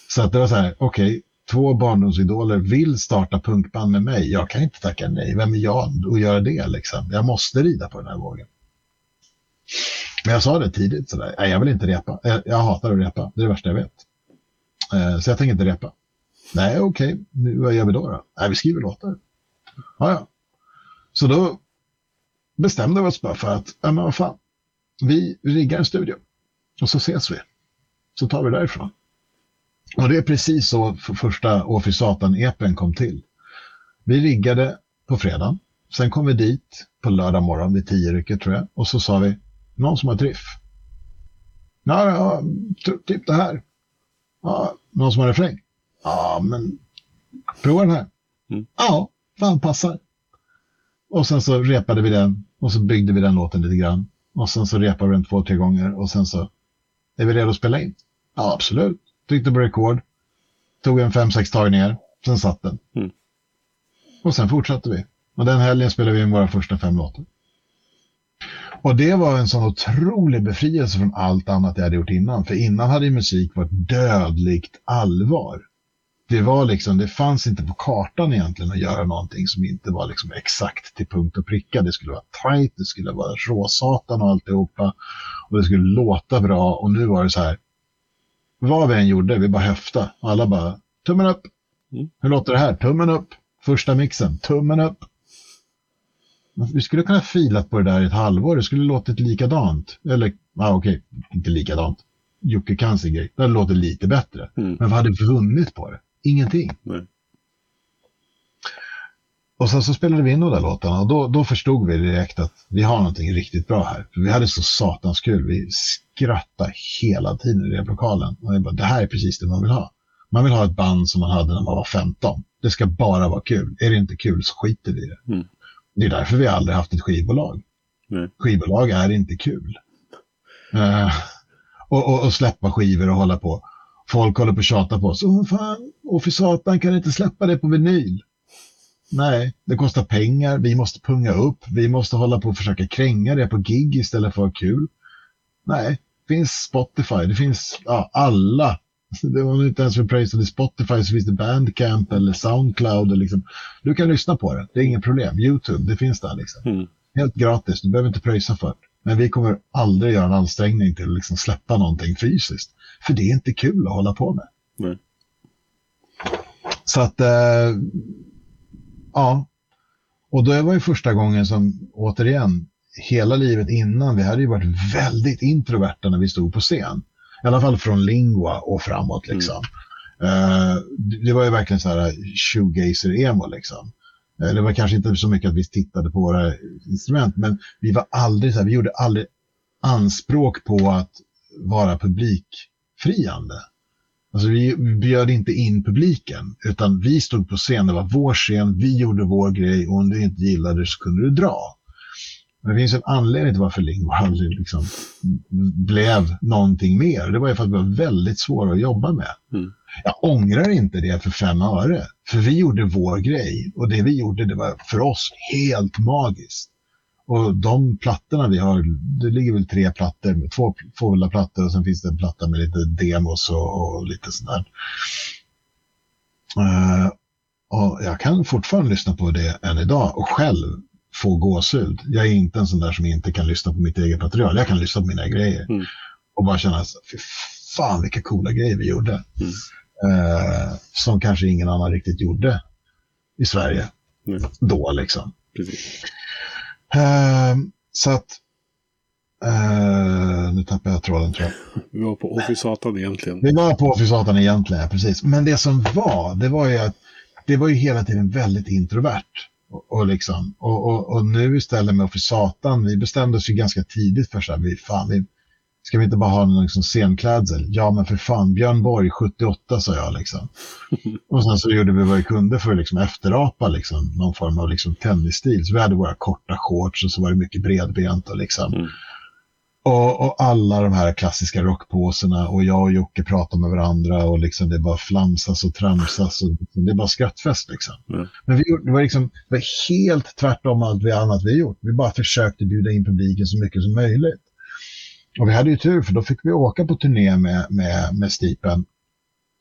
S2: Så att det var så här, okej, okay, två barndomsidoler vill starta punkband med mig. Jag kan inte tacka nej. Vem är jag att göra det liksom? Jag måste rida på den här vågen. Men jag sa det tidigt sådär, nej jag vill inte repa. Jag, jag hatar att repa, det är det värsta jag vet. Eh, så jag tänker inte repa. Nej okej, okay. vad gör vi då, då? Nej vi skriver låtar. Ja, ja. Så då bestämde vi oss bara för att, ja men vad fan, vi riggar en studio och så ses vi. Så tar vi därifrån. Och det är precis så för första Åfy Satan-epen kom till. Vi riggade på fredagen. Sen kom vi dit på lördag morgon vid tio rycket tror jag. Och så sa vi, någon som har driff? Ja, ja typ det här. Ja, någon som har refräng? Ja, men prova den här. Mm. Ja, fan passar. Och sen så repade vi den och så byggde vi den låten lite grann. Och sen så repade vi den två, tre gånger och sen så är vi redo att spela in. Ja, absolut. Tryckte på rekord. Tog en fem, sex tagningar. Sen satt den. Mm. Och sen fortsatte vi. Och den helgen spelade vi in våra första fem låtar. Och det var en sån otrolig befrielse från allt annat jag hade gjort innan. För innan hade musik varit dödligt allvar. Det var liksom, det fanns inte på kartan egentligen att göra någonting som inte var liksom exakt till punkt och pricka. Det skulle vara tight, det skulle vara råsatan och alltihopa. Och det skulle låta bra och nu var det så här, vad vi än gjorde, vi bara höfta. Alla bara, tummen upp.
S1: Mm.
S2: Hur låter det här? Tummen upp. Första mixen, tummen upp. Vi skulle kunna filat på det där i ett halvår, det skulle låtit likadant. Eller, ah, okej, inte likadant. Jocke kan sin grej, det hade låtit lite bättre.
S1: Mm.
S2: Men vad hade vi vunnit på det? Ingenting.
S1: Nej.
S2: Och sen så spelade vi in de där låtarna och då, då förstod vi direkt att vi har någonting riktigt bra här. För vi hade så satans kul. Vi skrattade hela tiden i replokalen. Och jag bara, det här är precis det man vill ha. Man vill ha ett band som man hade när man var 15. Det ska bara vara kul. Är det inte kul så skiter vi i det.
S1: Mm.
S2: Det är därför vi aldrig haft ett skivbolag.
S1: Nej.
S2: Skivbolag är inte kul. Uh, och, och, och, släppa skivor och hålla på. Folk håller på att tjata på oss. Åh fan, och för satan kan inte släppa det på vinyl. Nej, det kostar pengar, vi måste punga upp, vi måste hålla på och försöka kränga det på gig istället för att ha kul. Nej, det finns Spotify, det finns ja, alla. [LAUGHS] Det var inte ens för pröjsade Spotify så finns det Bandcamp eller Soundcloud. liksom. Du kan lyssna på det, det är inget problem. YouTube, det finns där. Liksom.
S1: Mm.
S2: Helt gratis, du behöver inte pröjsa för det. Men vi kommer aldrig göra en ansträngning till att liksom släppa någonting fysiskt. För det är inte kul att hålla på med.
S1: Nej.
S2: Så att, eh, ja. Och då var ju första gången som, återigen, hela livet innan, vi hade ju varit väldigt introverta när vi stod på scen. I alla fall från Lingua och framåt liksom. Mm. Uh, det var ju verkligen så här shoegazer-emo liksom. Uh, det var kanske inte så mycket att vi tittade på våra instrument, men vi var aldrig så här, vi gjorde aldrig anspråk på att vara publikfriande. Alltså vi bjöd inte in publiken, utan vi stod på scen, det var vår scen, vi gjorde vår grej och om du inte gillade det så kunde du dra. Men det finns en anledning till varför Lingvo aldrig liksom blev någonting mer. Det var ju för att vi var väldigt svåra att jobba med.
S1: Mm.
S2: Jag ångrar inte det för fem öre, för vi gjorde vår grej och det vi gjorde det var för oss helt magiskt. Och de plattorna vi har, det ligger väl tre plattor, två fulla plattor och sen finns det en platta med lite demos och, och lite sådär. Uh, och jag kan fortfarande lyssna på det än idag och själv få gåshud. Jag är inte en sån där som inte kan lyssna på mitt eget material. Jag kan lyssna på mina grejer
S1: Mm.
S2: och bara känna, fy fan vilka coola grejer vi gjorde.
S1: Mm.
S2: Uh, som kanske ingen annan riktigt gjorde i Sverige
S1: Nej.
S2: då liksom.
S1: Precis.
S2: Uh, så att... Uh, nu tappar jag tråden tror jag.
S1: Vi var på Officatan egentligen.
S2: Vi var på Officatan egentligen, precis. Men det som var, det var ju att det var ju hela tiden väldigt introvert. Och, och, liksom, och, och, och nu istället med Officatan, vi bestämde oss ju ganska tidigt för så här, vi, fan, vi, ska vi inte bara ha någon liksom scenklädsel? Ja, men för fan, Björn Borg, 78 sa jag liksom. [LAUGHS] Och sen så gjorde vi vad vi kunde för att liksom efterapa liksom, någon form av liksom tennisstil. Så vi hade våra korta shorts och så var det mycket bredbent och liksom.
S1: Mm.
S2: Och, och, alla de här klassiska rockpåserna och jag och Jocke pratar med varandra och liksom det bara flamsas och tramsas och liksom, det är bara skrattfest liksom.
S1: Mm.
S2: Men vi, det, var liksom, det var helt tvärtom allt vi annat vi gjort. Vi bara försökte bjuda in publiken så mycket som möjligt. Och vi hade ju tur för då fick vi åka på turné med, med, med Stipen.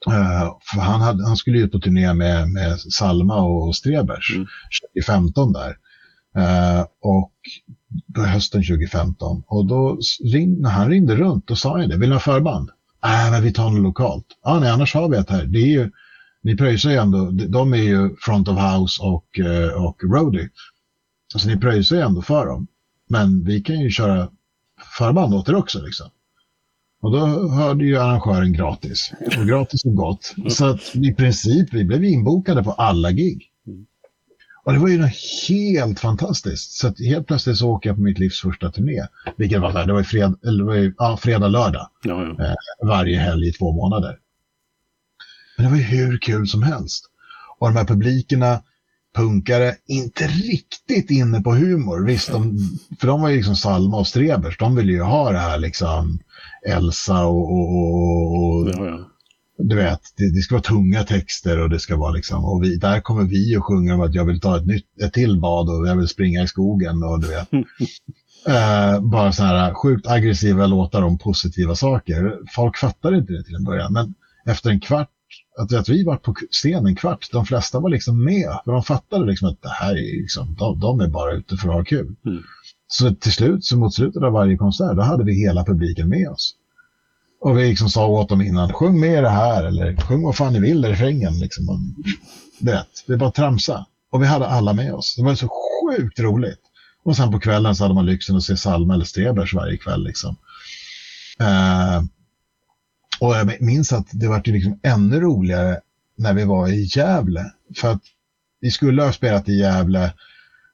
S2: Uh, för han, hade, han skulle ut på turné med, med Salma och Strebers
S1: Mm.
S2: 2015 där. Uh, och hösten 2015. Och då ring, när han ringde runt, då sa jag det. Vill ni ha förband? Nej, äh, men vi tar något lokalt. Ja, nej, annars har vi ett här. Det är ju, ni pröjsar ju ändå, de är ju front of house och, eh, och roadie. Så ni pröjsar ju ändå för dem. Men vi kan ju köra förband åt er också liksom. Och då hörde ju arrangören gratis. Och gratis och gott. Så att i princip, vi blev inbokade på alla gig. Och det var ju något helt fantastiskt. Så helt plötsligt så åker jag på mitt livs första turné. Vilket var det var ju fred, eller var ju, ja, fredag, lördag.
S1: Ja, ja.
S2: Eh, varje helg i två månader. Men det var ju hur kul som helst. Och de här publikerna, punkare, inte riktigt inne på humor. Visst, de, för de var ju liksom Salma och Strebers. De ville ju ha det här liksom Elsa och, och, och, och
S1: ja.
S2: Du vet, det, det ska vara tunga texter och det ska vara liksom, och vi, där kommer vi och sjunger om att jag vill ta ett, nytt, ett till bad och jag vill springa i skogen och du vet. [LAUGHS] Eh, bara så här sjukt aggressiva låtar om positiva saker. Folk fattar inte det till en början, men efter en kvart, att, att vi var på scen en kvart, de flesta var liksom med. För de fattade liksom att det här är liksom, de, de är bara ute för att ha kul.
S1: Mm.
S2: Så till slut, så mot slutet av varje konsert, då hade vi hela publiken med oss. Och vi liksom sa åt dem innan, sjung med det här eller sjung vad fan ni vill i refrängen. Liksom. Och, du vet, bara tramsa. Och vi hade alla med oss. Det var så sjukt roligt. Och sen på kvällen så hade man lyxen att se Salma eller Strebers varje kväll. Liksom. Eh, och jag minns att det var liksom ännu roligare när vi var i Gävle. För att vi skulle ha spelat i Gävle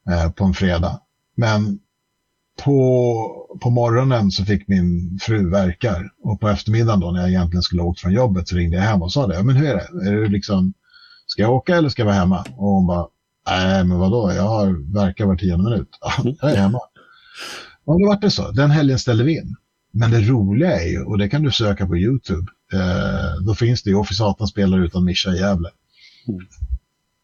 S2: eh, på en fredag. Men på, på morgonen så fick min fru verkar och på eftermiddagen då när jag egentligen skulle ha åkt från jobbet så ringde jag hem och sa det. Men hur är det? Är det liksom, ska jag åka eller ska jag vara hemma? Och hon bara, nej men vadå, jag har verkar var tionde minut. [LAUGHS] jag är hemma. Och då var det så. Den helgen ställde vi in. Men det roliga är ju, och det kan du söka på YouTube, eh, då finns det ju Office spelar utan Mischa i Gävle. Mm.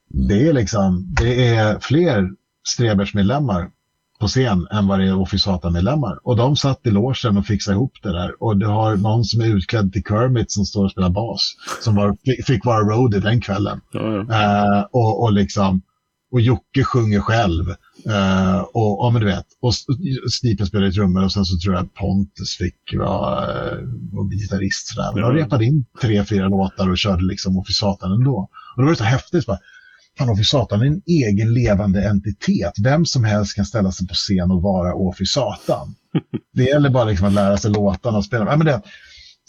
S2: Det är liksom, det är fler Strebers-medlemmar på scen än vad det är Officata-medlemmar. Och de satt i logen och fixade ihop det där. Och du har någon som är utklädd till Kermit som står och spelar bas. Som var, fick vara roadie den kvällen. Ja, ja. Uh, och, och liksom, och Jocke sjunger själv. Uh, och, och men du vet, och Stipen spelar i trummor och sen så tror jag Pontus fick vara uh, gitarrist. Sådär. Men ja. de repade in tre, fyra låtar och körde liksom Officatan ändå. Och det var så häftigt. Bara, fan Satan är en egen levande entitet. Vem som helst kan ställa sig på scen och vara Åfy Satan. [LAUGHS] Det gäller bara liksom att lära sig låtarna och spela. Ja, men det,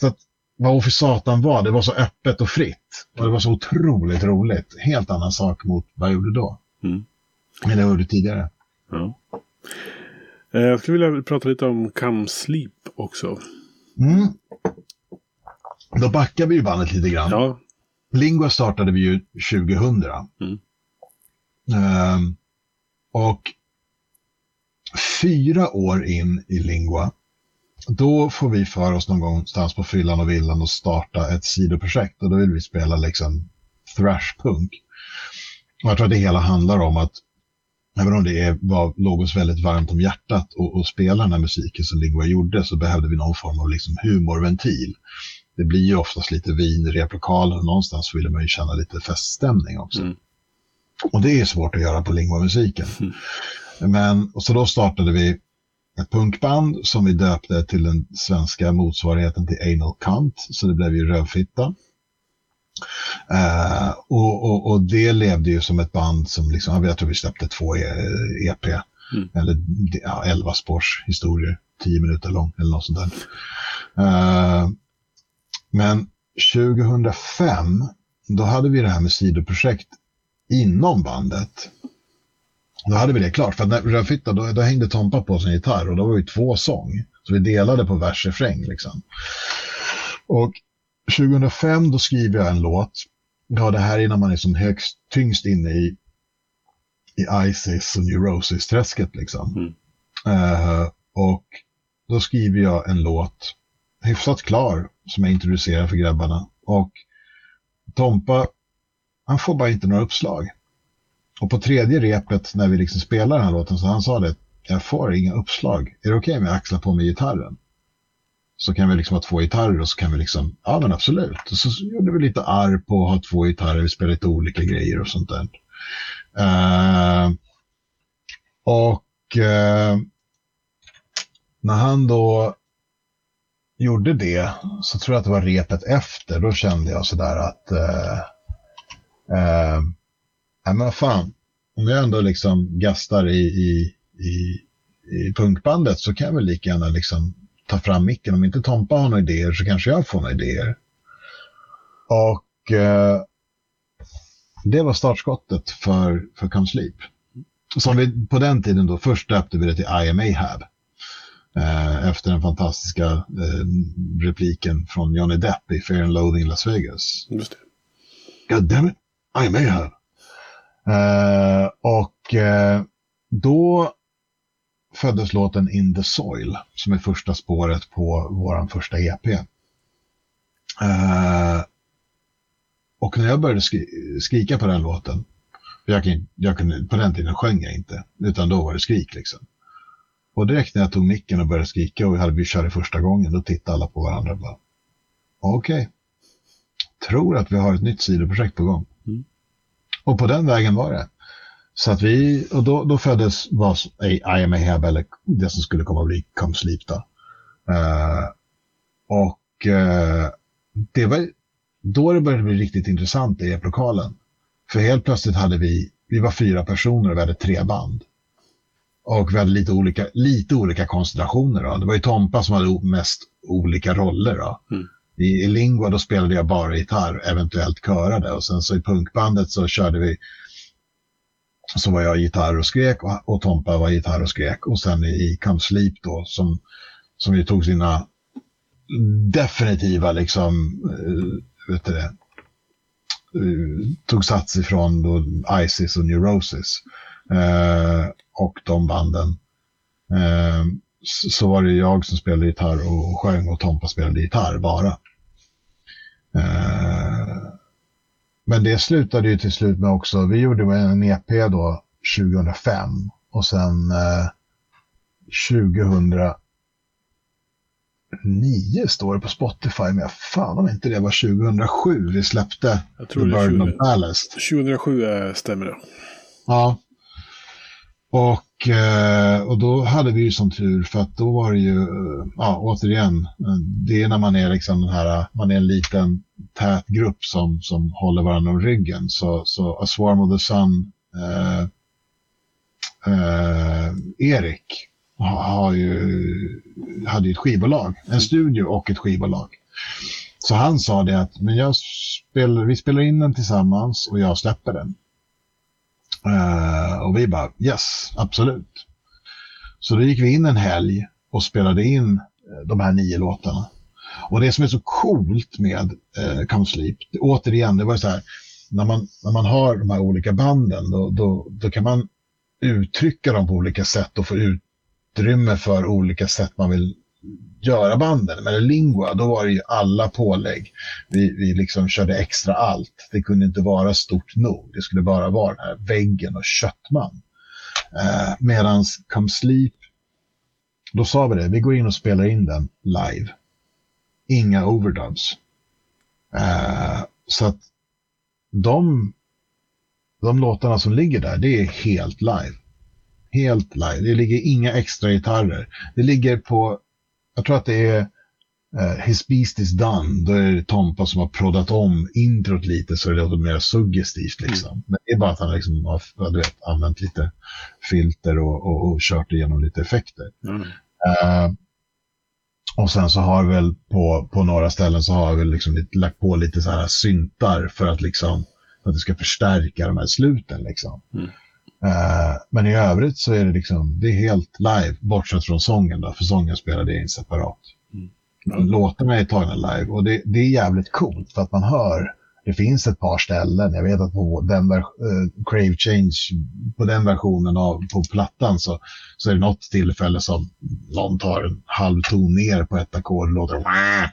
S2: så att, vad Åfy Satan var, det var så öppet och fritt. Och det var så otroligt roligt. Helt annan sak mot vad jag gjorde då. Mm. Men det gjorde tidigare. Ja.
S1: Eh, jag skulle vilja prata lite om Come Sleep också.
S2: Mm. Då backar vi ju bandet lite grann. Ja, Lingua startade vi ju 2000. Mm. Um, och fyra år in i Lingua, då får vi för oss någon gångstans på fyllan och villan och starta ett sidoprojekt. Och då vill vi spela liksom thrashpunk. Och jag tror att det hela handlar om att även om det är, var, låg oss väldigt varmt om hjärtat och, spela den här musiken som Lingua gjorde så behövde vi någon form av liksom humorventil det blir ju oftast lite vin i replokalen någonstans vill man ju känna lite feststämning också. Mm. Och det är svårt att göra på lingua-musiken. Mm. Men, och så då startade vi ett punkband som vi döpte till den svenska motsvarigheten till Anal Cunt, så det blev ju Rövfitta. Uh, och, och, och, det levde ju som ett band som, liksom, jag tror vi släppte två EP, e mm. eller ja, 11 spårs historier, 10 minuter lång eller något sånt där. Uh, men 2005, då hade vi det här med sidoprojekt inom bandet. Då hade vi det klart, för när Rödfitta, då, då hängde Tompa på sin gitarr och då var det två sång. Så vi delade på vers refräng liksom. Och 2005 då skriver jag en låt. Ja, det här är när man är som högst, tyngst inne i, i ISIS och Neurosis-träsket liksom. Mm. Uh, och då skriver jag en låt hyfsat klar som jag introducerar för grabbarna. Och Tompa, han får bara inte några uppslag. Och på tredje repet när vi liksom spelar den här låten så han sa det, jag får inga uppslag. Är det okej okay om jag axlar på mig gitarren? Så kan vi liksom ha två gitarrer och så kan vi liksom, ja men absolut. Och så gjorde vi lite arr på att ha två gitarrer, vi spelade lite olika grejer och sånt där. Uh, och uh, när han då gjorde det så tror jag att det var repet efter. Då kände jag sådär att eh, eh, men vad fan, om jag ändå liksom gastar i, i, i, i punkbandet så kan jag väl lika gärna liksom ta fram micken. Om inte Tompa har några idéer så kanske jag får några idéer. Och eh, det var startskottet för, för Come Sleep. Som vi på den tiden då, först döpte vi det till IMA Hab efter den fantastiska eh, repliken från Johnny Depp i Fear and Loathing Las Vegas. Just det. God damn it, I may have. Eh, och eh, då föddes låten In the Soil som är första spåret på vår första EP. Eh, och när jag började skri skrika på den låten, jag, jag kunde, på den tiden sjöng jag inte, utan då var det skrik liksom. Och direkt när jag tog micken och började skrika och hade vi körde första gången, då tittade alla på varandra och bara, okej, okay. tror att vi har ett nytt sidoprojekt på gång. Mm. Och på den vägen var det. Så att vi, och då, då föddes vad I am a Hab, eller det som skulle komma att bli Come Sleep då. Uh, och eh, det var då det började bli riktigt intressant i eplokalen. För helt plötsligt hade vi, vi var fyra personer och vi hade tre band. Och vi hade lite olika, lite olika konstellationer. Då. Det var ju Tompa som hade mest olika roller. Då. Mm. I, I Lingua då spelade jag bara gitarr, eventuellt körade. Och sen så i punkbandet så körde vi så var jag gitarr och skrek och, och Tompa var gitarr och skrek. Och sen i, Come Sleep då som, som vi tog sina definitiva liksom, uh, vet du det, uh, tog sats ifrån då Isis och Neurosis. Uh, och de banden. Uh, så var det jag som spelade gitarr och sjöng och Tompa spelade gitarr bara. Men det slutade ju till slut med också, vi gjorde en EP då 2005 och sen eh, 2009 står det på Spotify, men jag fan om inte det var 2007 vi släppte
S1: The Burden of Ballast. 2007 stämmer det.
S2: Ja. Och eh, och då hade vi ju som tur för att då var det ju, eh, ja återigen, eh, det är när man är liksom den här, man är en liten tät grupp som, som håller varandra om ryggen. Så, så A Swarm of the Sun, eh, eh, Erik har ju, hade ju ett skivbolag, en studio och ett skivbolag. Så han sa det att men jag spelar, vi spelar in den tillsammans och jag släpper den. Uh, och vi bara yes, absolut. Så då gick vi in en helg och spelade in eh, de här nio låtarna. Och det som är så coolt med uh, Come Sleep, återigen, det var så här, när man, när man har de här olika banden, då, då, då kan man uttrycka dem på olika sätt och få utrymme för olika sätt man vill göra banden. Men Lingua, då var det ju alla pålägg. Vi, vi liksom körde extra allt. Det kunde inte vara stort nog. Det skulle bara vara den här väggen och köttman. Eh, Medan Come Sleep, då sa vi det, vi går in och spelar in den live. Inga overdubs. Eh, så att de, de låtarna som ligger där, det är helt live. Helt live. Det ligger inga extra gitarrer. Det ligger på jag tror att det är uh, His Beast Is Done. Då är det Tompa som har proddat om introt lite så det låter mer suggestivt. Liksom. Mm. Men det är bara att han liksom har vet, använt lite filter och, och, och kört igenom lite effekter. Mm. Uh, och sen så har vi väl på, på några ställen så har vi liksom lagt på lite så här syntar för att liksom för att det ska förstärka de här sluten liksom. Mm. Uh, men i övrigt så är det liksom, det är helt live, bortsett från sången då, för sången spelade jag in separat. Mm. Låtarna är tagna live och det, det, är jävligt coolt för att man hör, det finns ett par ställen, jag vet att på den uh, Crave Change, på den versionen av på plattan så, så är det något tillfälle som någon tar en halv ton ner på ett ackord och låter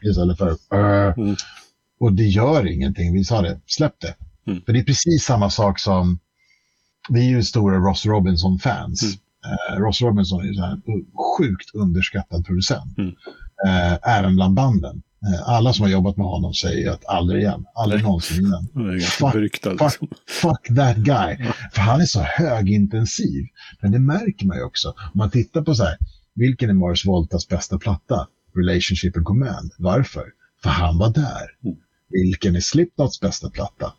S2: [LAUGHS] istället för uh. mm. Och det gör ingenting, vi sa det, släpp det. Mm. För det är precis samma sak som vi är ju stora Ross Robinson-fans. Mm. Uh, Ross Robinson är en sjukt underskattad producent. Mm. Uh, även bland banden. Uh, alla som har jobbat med honom säger att aldrig igen, aldrig någonsin igen.
S1: Fuck,
S2: fuck, liksom. fuck, that guy. För han är så högintensiv. Men det märker man ju också. Om man tittar på så här, vilken är Mars Voltas bästa platta? Relationship and Command. Varför? För han var där. Mm. Vilken är Slipknots bästa platta?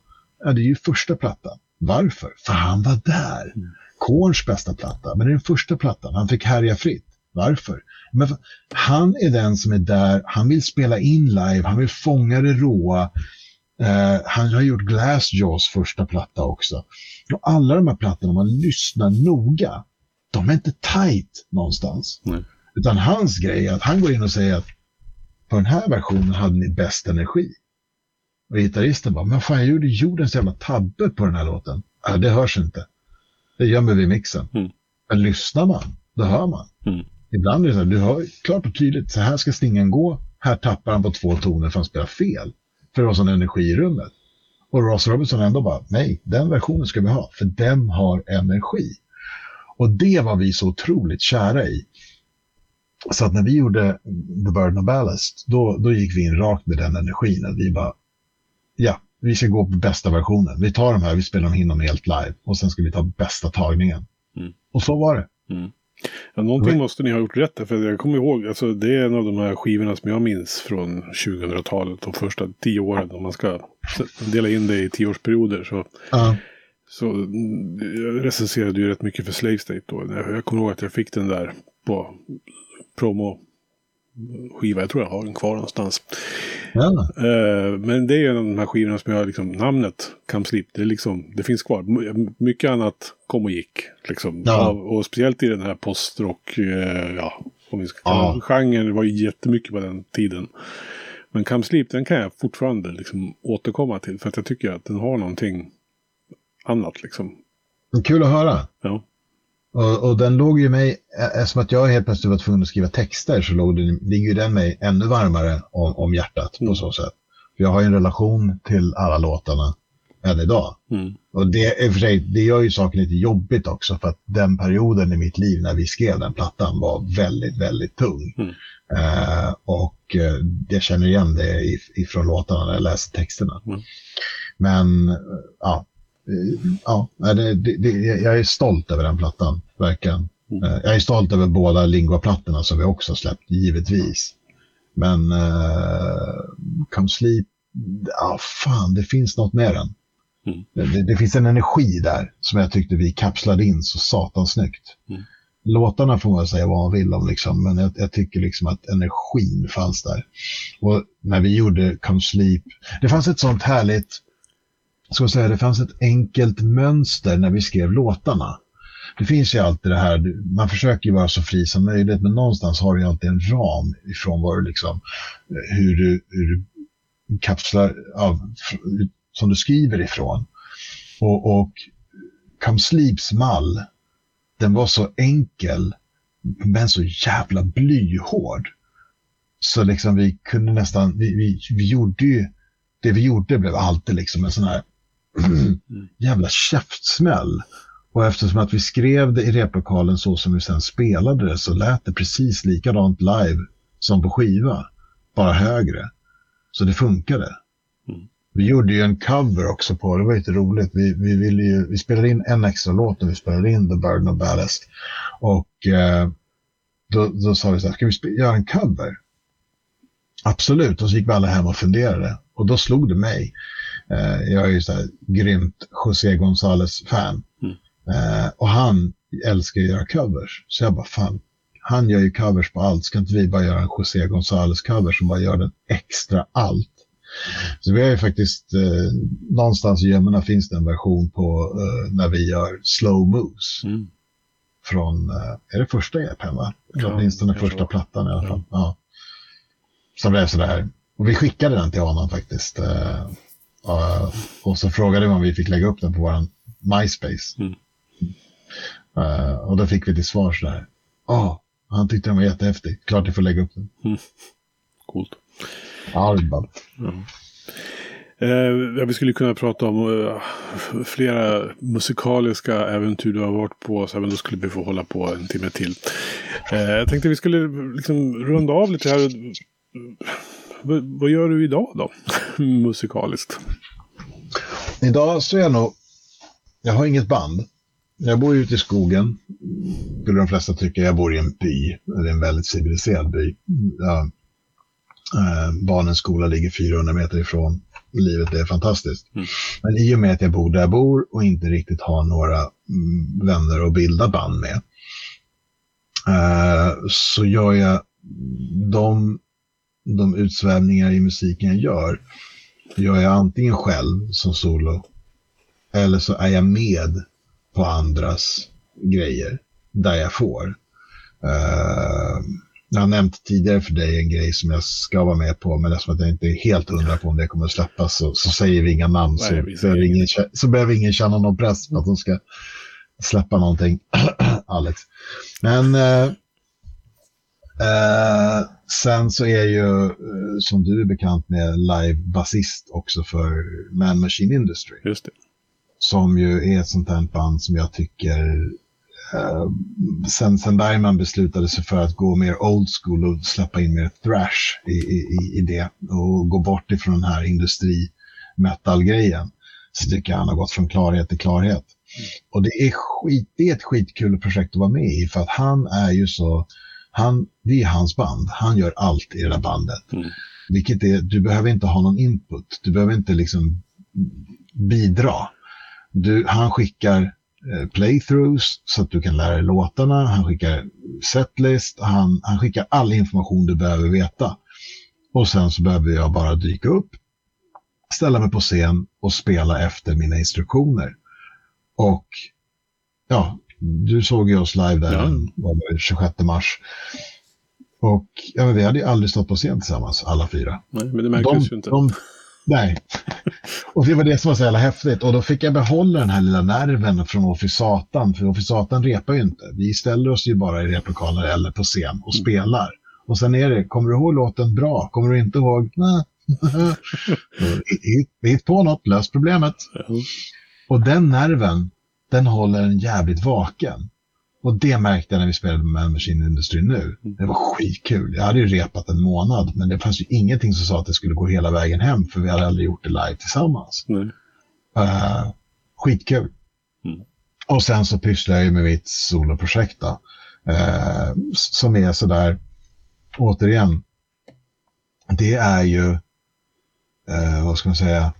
S2: Ja, det är ju första plattan. Varför? För han var där. Mm. Korns bästa platta, men det är den första plattan. Han fick härja fritt. Varför? Men han är den som är där, han vill spela in live, han vill fånga det råa. Uh, han har gjort Glassjaws första platta också. Och alla de här plattorna, om man lyssnar noga, de är inte tight någonstans. Nej. Utan hans grej är att han går in och säger att på den här versionen hade ni bäst energi. Och gitarristen bara, men fan jag gjorde jordens jävla tabbe på den här låten. Ja, det hörs inte. Det gömmer vi i mixen. Mm. Men lyssnar man, då hör man. Mm. Ibland är det så här, du hör klart och tydligt, så här ska stingen gå. Här tappar han på två toner för han spelar fel. För det var sån energi i rummet. Och Ross Robinson ändå bara, nej, den versionen ska vi ha, för den har energi. Och det var vi så otroligt kära i. Så att när vi gjorde The Burden of Ballast, då, då gick vi in rakt med den energin. vi bara, ja, vi ska gå på bästa versionen. Vi tar de här, vi spelar dem inom helt live och sen ska vi ta bästa tagningen. Mm. Och så var det. Mm.
S1: Ja, någonting måste ni ha gjort rätt för jag kommer ihåg, alltså det är en av de här skivorna som jag minns från 2000-talet, de första tio åren, om man ska dela in det i tioårsperioder. Så, uh. så jag recenserade ju rätt mycket för Slave State då. Jag kommer ihåg att jag fick den där på promo skiva. Jag tror jag har den kvar någonstans. Ja. Uh, men det är ju en av de här skivorna som jag liksom, namnet Come Sleep, det, är liksom, det finns kvar. Mycket annat kom och gick. Liksom. Ja. Och, speciellt i den här postrock, uh, ja, om vi ska kalla ja. genren, det var ju jättemycket på den tiden. Men Come Sleep, den kan jag fortfarande liksom återkomma till. För att jag tycker att den har någonting annat liksom.
S2: Kul att höra.
S1: Ja.
S2: Och, och, den låg ju mig, eftersom att jag helt plötsligt var tvungen att skriva texter så låg den, ligger den mig ännu varmare om, om hjärtat mm. på så sätt. För jag har ju en relation till alla låtarna än idag. Mm. Och det, i för sig, det gör ju saken lite jobbigt också för att den perioden i mitt liv när vi skrev den plattan var väldigt, väldigt tung. Mm. Uh, och uh, jag känner igen det ifrån låtarna när jag läser texterna. Mm. Men uh, ja, ja, det, det, jag är stolt över den plattan, verkligen. Mm. Eh, jag är stolt över båda Lingua-plattorna som vi också släppt, givetvis. Men uh, Come Sleep, ja fan, det finns något med den. Mm. Det, det, finns en energi där som jag tyckte vi kapslade in så satans snyggt. Mm. Låtarna får man säga vad man vill om, liksom, men jag, jag, tycker liksom att energin fanns där. Och när vi gjorde Come Sleep, det fanns ett sånt härligt ska säga, det fanns ett enkelt mönster när vi skrev låtarna. Det finns ju alltid det här, man försöker ju vara så fri som möjligt, men någonstans har du ju alltid en ram ifrån vad du liksom, eh, hur du, hur du kapslar av, som du skriver ifrån. Och, och Come Sleeps mall, den var så enkel, men så jävla blyhård. Så liksom vi kunde nästan, vi, vi, vi gjorde ju, det vi gjorde blev alltid liksom en sån här [CLEARS THROAT] jävla käftsmäll. Och eftersom att vi skrev det i replokalen så som vi sen spelade det så lät det precis likadant live som på skiva. Bara högre. Så det funkade. Mm. Vi gjorde ju en cover också på det, var lite roligt. Vi, vi, ville ju, vi spelade in en extra låt när vi spelade in The Burden of Ballast. Och eh, då, då sa vi så här, ska vi göra en cover? Absolut, och så gick vi alla hem och funderade. Och då slog det mig. Eh, jag är ju så här grymt José González-fan. Mm. Eh, och han älskar att göra covers. Så jag bara, fan, han gör ju covers på allt. Ska inte vi bara göra en José González-cover som bara gör den extra allt? Så vi har ju faktiskt, eh, någonstans i gömmorna finns det en version på eh, när vi gör slow moves. Mm. Från, eh, är det första EPn va? Ja, Åtminstone första plattan i alla fall. Ja. ja. Som blev sådär. Och vi skickade den till honom faktiskt. Eh, Uh, och så frågade vi om vi fick lägga upp den på vår MySpace. Mm. Uh, och då fick vi till svar sådär. Ja, oh, han tyckte den var jättehäftig. Klart jag får lägga upp den. Mm.
S1: Coolt.
S2: Ja, det är.
S1: Mm. Eh, vi skulle kunna prata om eh, flera musikaliska äventyr du har varit på. Så även då skulle vi få hålla på en timme till. Eh, jag tänkte vi skulle liksom runda av lite här vad gör du idag då? [LAUGHS] Musikaliskt.
S2: Idag så är jag nog... Jag har inget band. Jag bor ute i skogen. Skulle de flesta tycka. Jag bor i en by. Det är en väldigt civiliserad by. Ja, eh, barnens skola ligger 400 meter ifrån. Livet är fantastiskt. Mm. Men i och med att jag bor där jag bor och inte riktigt har några mm, vänner att bilda band med. Eh, så gör jag de de utsvävningar i musiken jag gör, gör jag antingen själv som solo eller så är jag med på andras grejer där jag får. Uh, jag har nämnt tidigare för dig en grej som jag ska vara med på, men eftersom jag inte är helt hundra på om det kommer att släppas så, så säger vi inga namn. Nej, så, behöver ingen, så behöver ingen känna någon press på att de ska släppa någonting, [CLEARS THROAT] Alex. Men uh, uh, Sen så är ju, eh, som du är bekant med, live-basist också för Man Machine Industry.
S1: Just det.
S2: Som ju är ett sånt här band som jag tycker Uh, sen, sen Bergman beslutade sig för att gå mer old school och släppa in mer thrash i, i, i det och gå bort ifrån den här industri metal-grejen så tycker jag han har gått från klarhet till klarhet. Och det är, skit, det är ett skitkul projekt att vara med i för att han är ju så, han, det är hans band, han gör allt i det där bandet.
S1: Mm.
S2: Vilket är, du behöver inte ha någon input, du behöver inte liksom bidra. Du, han skickar eh, playthroughs så att du kan lära dig låtarna, han skickar setlist, han, han skickar all information du behöver veta. Och sen så behöver jag bara dyka upp, ställa mig på scen och spela efter mina instruktioner. Och ja, du såg ju oss live där
S1: Ja.
S2: den var det 26 mars. Och ja, men vi hade ju aldrig stått på scen tillsammans, alla fyra.
S1: Nej, men det märktes ju inte.
S2: de, nej. Och det var det som var så jävla häftigt. Och då fick jag behålla den här lilla nerven från Office Satan. För Office Satan repar ju inte. Vi ställer oss ju bara i replokalen eller på scen och spelar. Och sen är det, kommer du ihåg låten bra? Kommer du inte ihåg? [LAUGHS] Nej. Då, hit, hit på något, lös problemet.
S1: Ja.
S2: Och den nerven, den håller en jävligt vaken. Och det märkte jag när vi spelade med Machine Industry nu. Det var skitkul. Jag hade ju repat en månad, men det fanns ju ingenting som sa att det skulle gå hela vägen hem, för vi hade aldrig gjort det live tillsammans.
S1: Nej.
S2: Uh, skitkul.
S1: Mm.
S2: Och sen så pysslar jag ju med mitt soloprojekt då. Eh, som är sådär, återigen, det är ju, eh, vad ska man säga,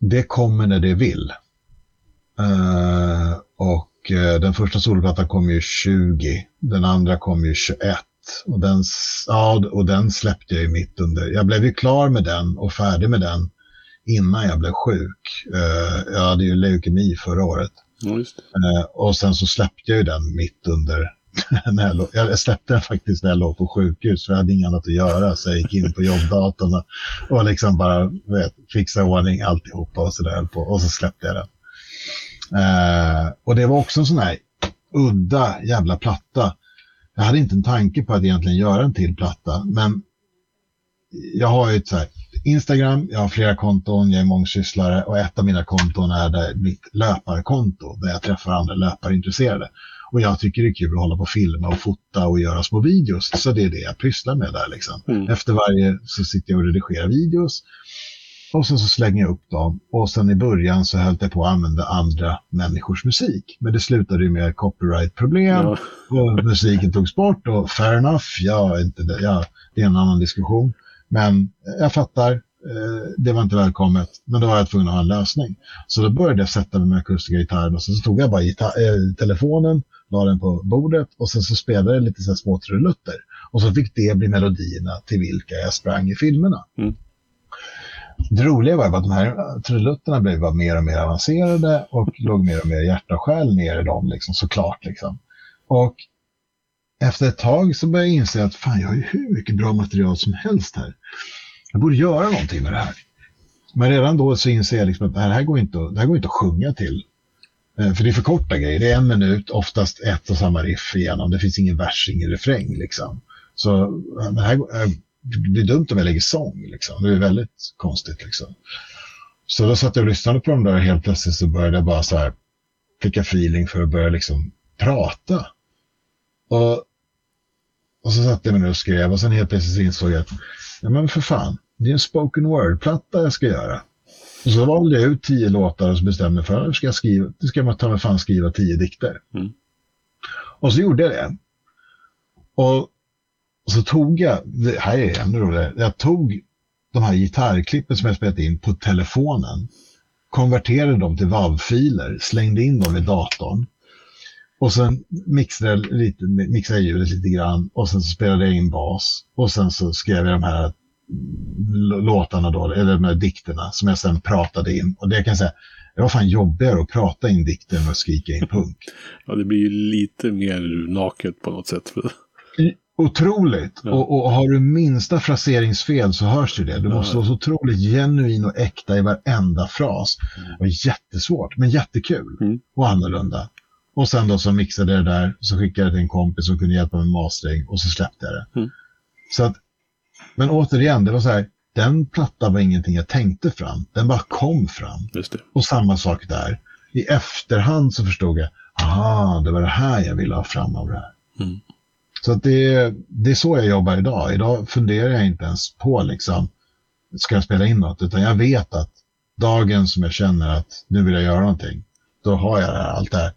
S2: det kommer när det vill. Eh, och eh, den första soloplattan kom ju 20, den andra kom ju 21. Och den, ja, och den släppte jag ju mitt under. Jag blev ju klar med den och färdig med den innan jag blev sjuk. Eh, jag hade ju leukemi förra året.
S1: Ja,
S2: och sen så släppte jag ju den mitt under. [LAUGHS] när jag, jag släppte den faktiskt när jag låg på sjukhus för jag hade inget annat att göra. Så jag gick in på jobbdatorn och, och liksom bara vet, fixade i ordning alltihopa och så där på. Och så släppte jag den. Eh, och det var också en sån här udda jävla platta. Jag hade inte en tanke på att egentligen göra en till platta, men jag har ju ett så här Instagram, jag har flera konton, jag är mångsysslare och ett av mina konton är där mitt löparkonto där jag träffar andra löparintresserade. Och jag tycker det är kul att hålla på och filma och fota och göra små videos. Så det är det jag pysslar med där liksom.
S1: Mm.
S2: Efter varje så sitter jag och redigerar videos. Och sen så slänger jag upp dem. Och sen i början så höll jag på att använda andra människors musik. Men det slutade ju med copyright-problem.
S1: Ja.
S2: Och musiken togs bort och fair enough, ja, inte det, ja, det är en annan diskussion. Men jag fattar, eh, det var inte välkommet, men då var jag tvungen att ha en lösning. Så då började jag sätta mig med akustiska gitarren och sen så tog jag bara eh, telefonen, la den på bordet och sen så spelade jag lite så små trudelutter. Och så fick det bli melodierna till vilka jag sprang i filmerna.
S1: Mm.
S2: Det roliga var att de här trudelutterna blev bara mer och mer avancerade och [LAUGHS] låg mer och mer hjärta och själ ner i dem, liksom, såklart. Liksom. Och efter ett tag så började jag inse att fan, jag har ju hur mycket bra material som helst här. Jag borde göra någonting med det här. Men redan då så inser jag liksom att det här går inte, det här går inte att sjunga till. Eh, för det är för korta grejer. Det är en minut, oftast ett och samma riff igenom. Det finns ingen vers, ingen refräng liksom. Så eh, det, här, eh, det blir dumt om jag lägger sång liksom. Det är väldigt konstigt liksom. Så då satt jag och lyssnade på dem där och helt plötsligt så började jag bara så här, fick jag feeling för att börja liksom prata. Och, och så satt jag mig ner och skrev och sen helt plötsligt insåg jag att, ja men för fan, det är en spoken word-platta jag ska göra. Så valde jag ut tio låtar och så bestämde jag för att ska jag skriva, nu ska jag ta mig fan skriva tio dikter.
S1: Mm.
S2: Och så gjorde jag det. Och, så tog jag, det här är ännu roligare, jag tog de här gitarrklippen som jag spelat in på telefonen, konverterade dem till WAV-filer, slängde in dem i datorn och sen mixade jag, lite, mixade jag ljudet lite grann och sen så spelade jag in bas och sen så skrev jag de här låtarna då, eller de här dikterna som jag sen pratade in. Och det kan jag säga, det var fan jobbigare att prata in dikter än att skrika in punk.
S1: ja, det blir ju lite mer naket på något sätt.
S2: Otroligt!
S1: Ja.
S2: Och, och har du minsta fraseringsfel så hörs ju det. Du
S1: Ja.
S2: måste vara så otroligt genuin och äkta i varenda fras. Det var jättesvårt, men jättekul
S1: Mm.
S2: och annorlunda. Och sen då så mixade jag det där, så skickade jag det till en kompis som kunde hjälpa mig med mastering och så släppte jag det.
S1: Mm.
S2: Så att, men återigen, det var så här, den plattan var ingenting jag tänkte fram, den bara kom fram. Och samma sak där. I efterhand så förstod jag, aha, det var det här jag ville ha fram av det här.
S1: Mm.
S2: Så att det, det är så jag jobbar idag. Idag funderar jag inte ens på liksom, ska jag spela in något? Utan jag vet att dagen som jag känner att nu vill jag göra någonting, då har jag allt det här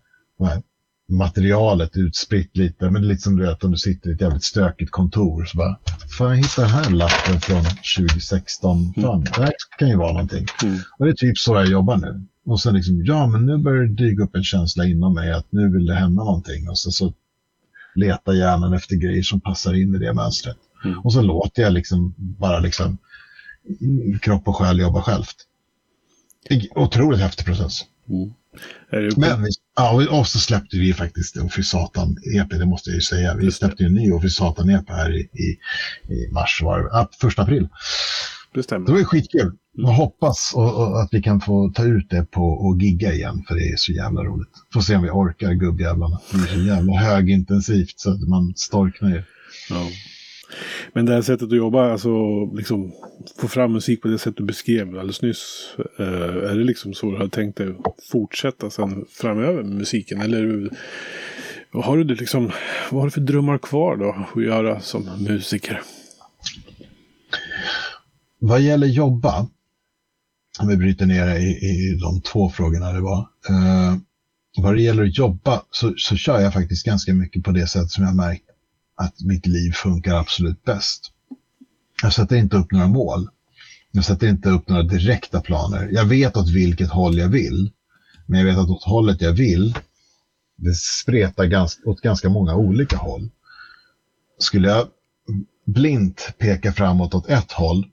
S2: materialet utspritt lite. Men det är lite som du vet om du sitter i ett jävligt stökigt kontor. Så bara, fan jag hittar den här lappen från 2016. Fan, mm. det här kan ju vara någonting. Mm. Och det är typ så jag jobbar nu. Och sen liksom, ja men nu börjar det dyka upp en känsla inom mig att nu vill det hända någonting. Och så, så letar hjärnan efter grejer som passar in i det mönstret. Mm. Och så låter jag liksom bara liksom kropp och själ jobba självt. Otroligt häftig process. Mm. Men ja, och så släppte vi faktiskt Offi Satan EP, det måste jag ju säga. Vi släppte ju en ny Offi Satan EP här i, i, i mars, var det, ah, första april.
S1: Det stämmer.
S2: Det var ju skitkul. Jag hoppas och, och att vi kan få ta ut det på och gigga igen, för det är så jävla roligt. Får se om vi orkar gubbjävlarna. Det är så jävla högintensivt så att man storknar ju. Ja.
S1: Men det här sättet att jobba, alltså liksom få fram musik på det sätt du beskrev alldeles nyss. Eh, är det liksom så du har tänkt dig fortsätta sen framöver med musiken? Eller har du det liksom, vad har du för drömmar kvar då att göra som musiker?
S2: Vad gäller jobba, om vi bryter ner det i, i de två frågorna det var. Eh, vad det gäller att jobba så, så kör jag faktiskt ganska mycket på det sätt som jag märkt att mitt liv funkar absolut bäst. Jag sätter inte upp några mål. Jag sätter inte upp några direkta planer. Jag vet åt vilket håll jag vill. Men jag vet att åt hållet jag vill, det spretar ganska, åt ganska många olika håll. Skulle jag blint peka framåt åt ett håll,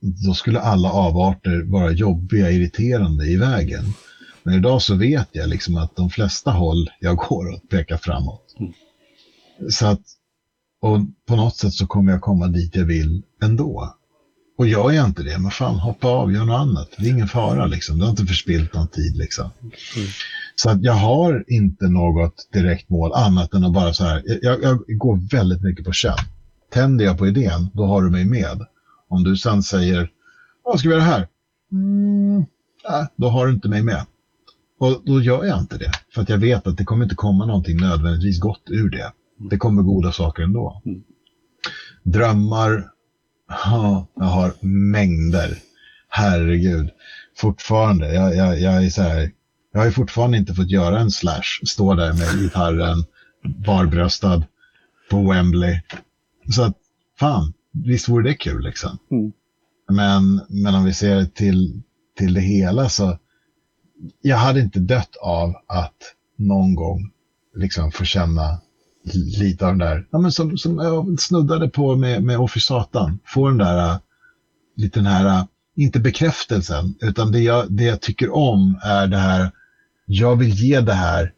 S2: då skulle alla avarter vara jobbiga, irriterande i vägen. Men idag så vet jag liksom att de flesta håll jag går åt pekar framåt. Mm. Så att, och på något sätt så kommer jag komma dit jag vill ändå. Och gör jag inte det, men fan hoppa av, gör något annat. Det är ingen fara liksom. Du har inte förspilt någon tid liksom. Mm. Så att jag har inte något direkt mål annat än att bara så här. Jag, jag går väldigt mycket på känn. Tänder jag på idén, då har du mig med. Om du sen säger, vad ska vi göra här? Mm, äh, då har du inte mig med. Och då gör jag inte det. För att jag vet att det kommer inte komma någonting nödvändigtvis gott ur det. Det kommer goda saker ändå. Mm. Drömmar, ja, jag har mängder. Herregud. Fortfarande, jag, jag, jag är så här, jag har ju fortfarande inte fått göra en slash, stå där med gitarren, barbröstad på Wembley. Så att, fan, visst vore det kul liksom. Mm. Men, men om vi ser till, till det hela så, jag hade inte dött av att någon gång liksom få känna lite av den där, ja, men som, som jag snuddade på med, med Office Satan. Få den där, äh, lite den här, äh, inte bekräftelsen, utan det jag, det jag tycker om är det här, jag vill ge det här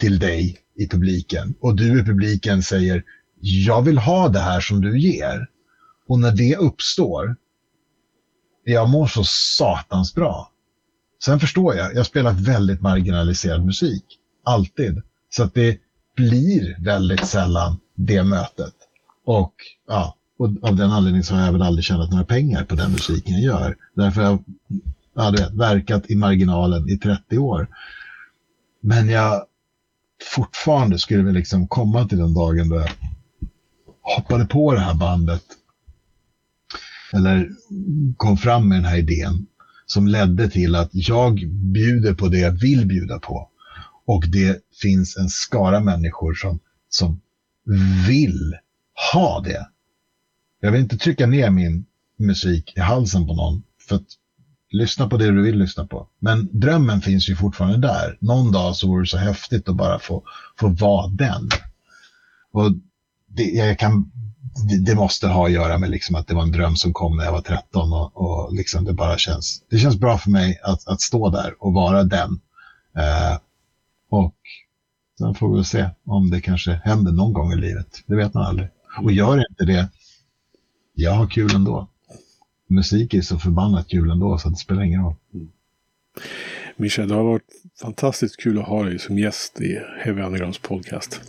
S2: till dig i publiken. Och du i publiken säger, jag vill ha det här som du ger. Och när det uppstår, jag mår så satans bra. Sen förstår jag, jag spelar väldigt marginaliserad musik. Alltid. Så att det, blir väldigt sällan det mötet. Och, ja, och av den anledningen så har jag väl aldrig tjänat några pengar på den musiken jag gör. Därför har jag ja, vet, verkat i marginalen i 30 år. Men jag fortfarande skulle vi liksom komma till den dagen då jag hoppade på det här bandet. Eller kom fram med den här idén som ledde till att jag bjuder på det jag vill bjuda på. Och det finns en skara människor som, som vill ha det. Jag vill inte trycka ner min musik i halsen på någon. För att lyssna på det du vill lyssna på. Men drömmen finns ju fortfarande där. Någon dag så vore det så häftigt att bara få, få vara den. Och det, jag kan, det måste ha att göra med liksom att det var en dröm som kom när jag var 13 och, och liksom det bara känns, det känns bra för mig att, att stå där och vara den. Eh, och sen får vi se om det kanske händer någon gång i livet. Det vet man aldrig. Och gör inte det, jag har kul ändå. Musik är så förbannat kul ändå så det spelar ingen roll. Mm.
S1: Det har varit fantastiskt kul att ha dig som gäst i Heavy Undergrounds podcast.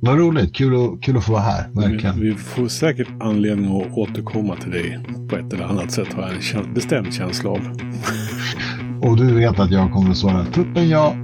S2: Vad roligt, kul, att, kul att få vara här, verkligen.
S1: Vi, vi, får säkert anledning att återkomma till dig på ett eller annat sätt, har jag en bestämd känsla av.
S2: Och du vet att jag kommer att svara tuppen ja,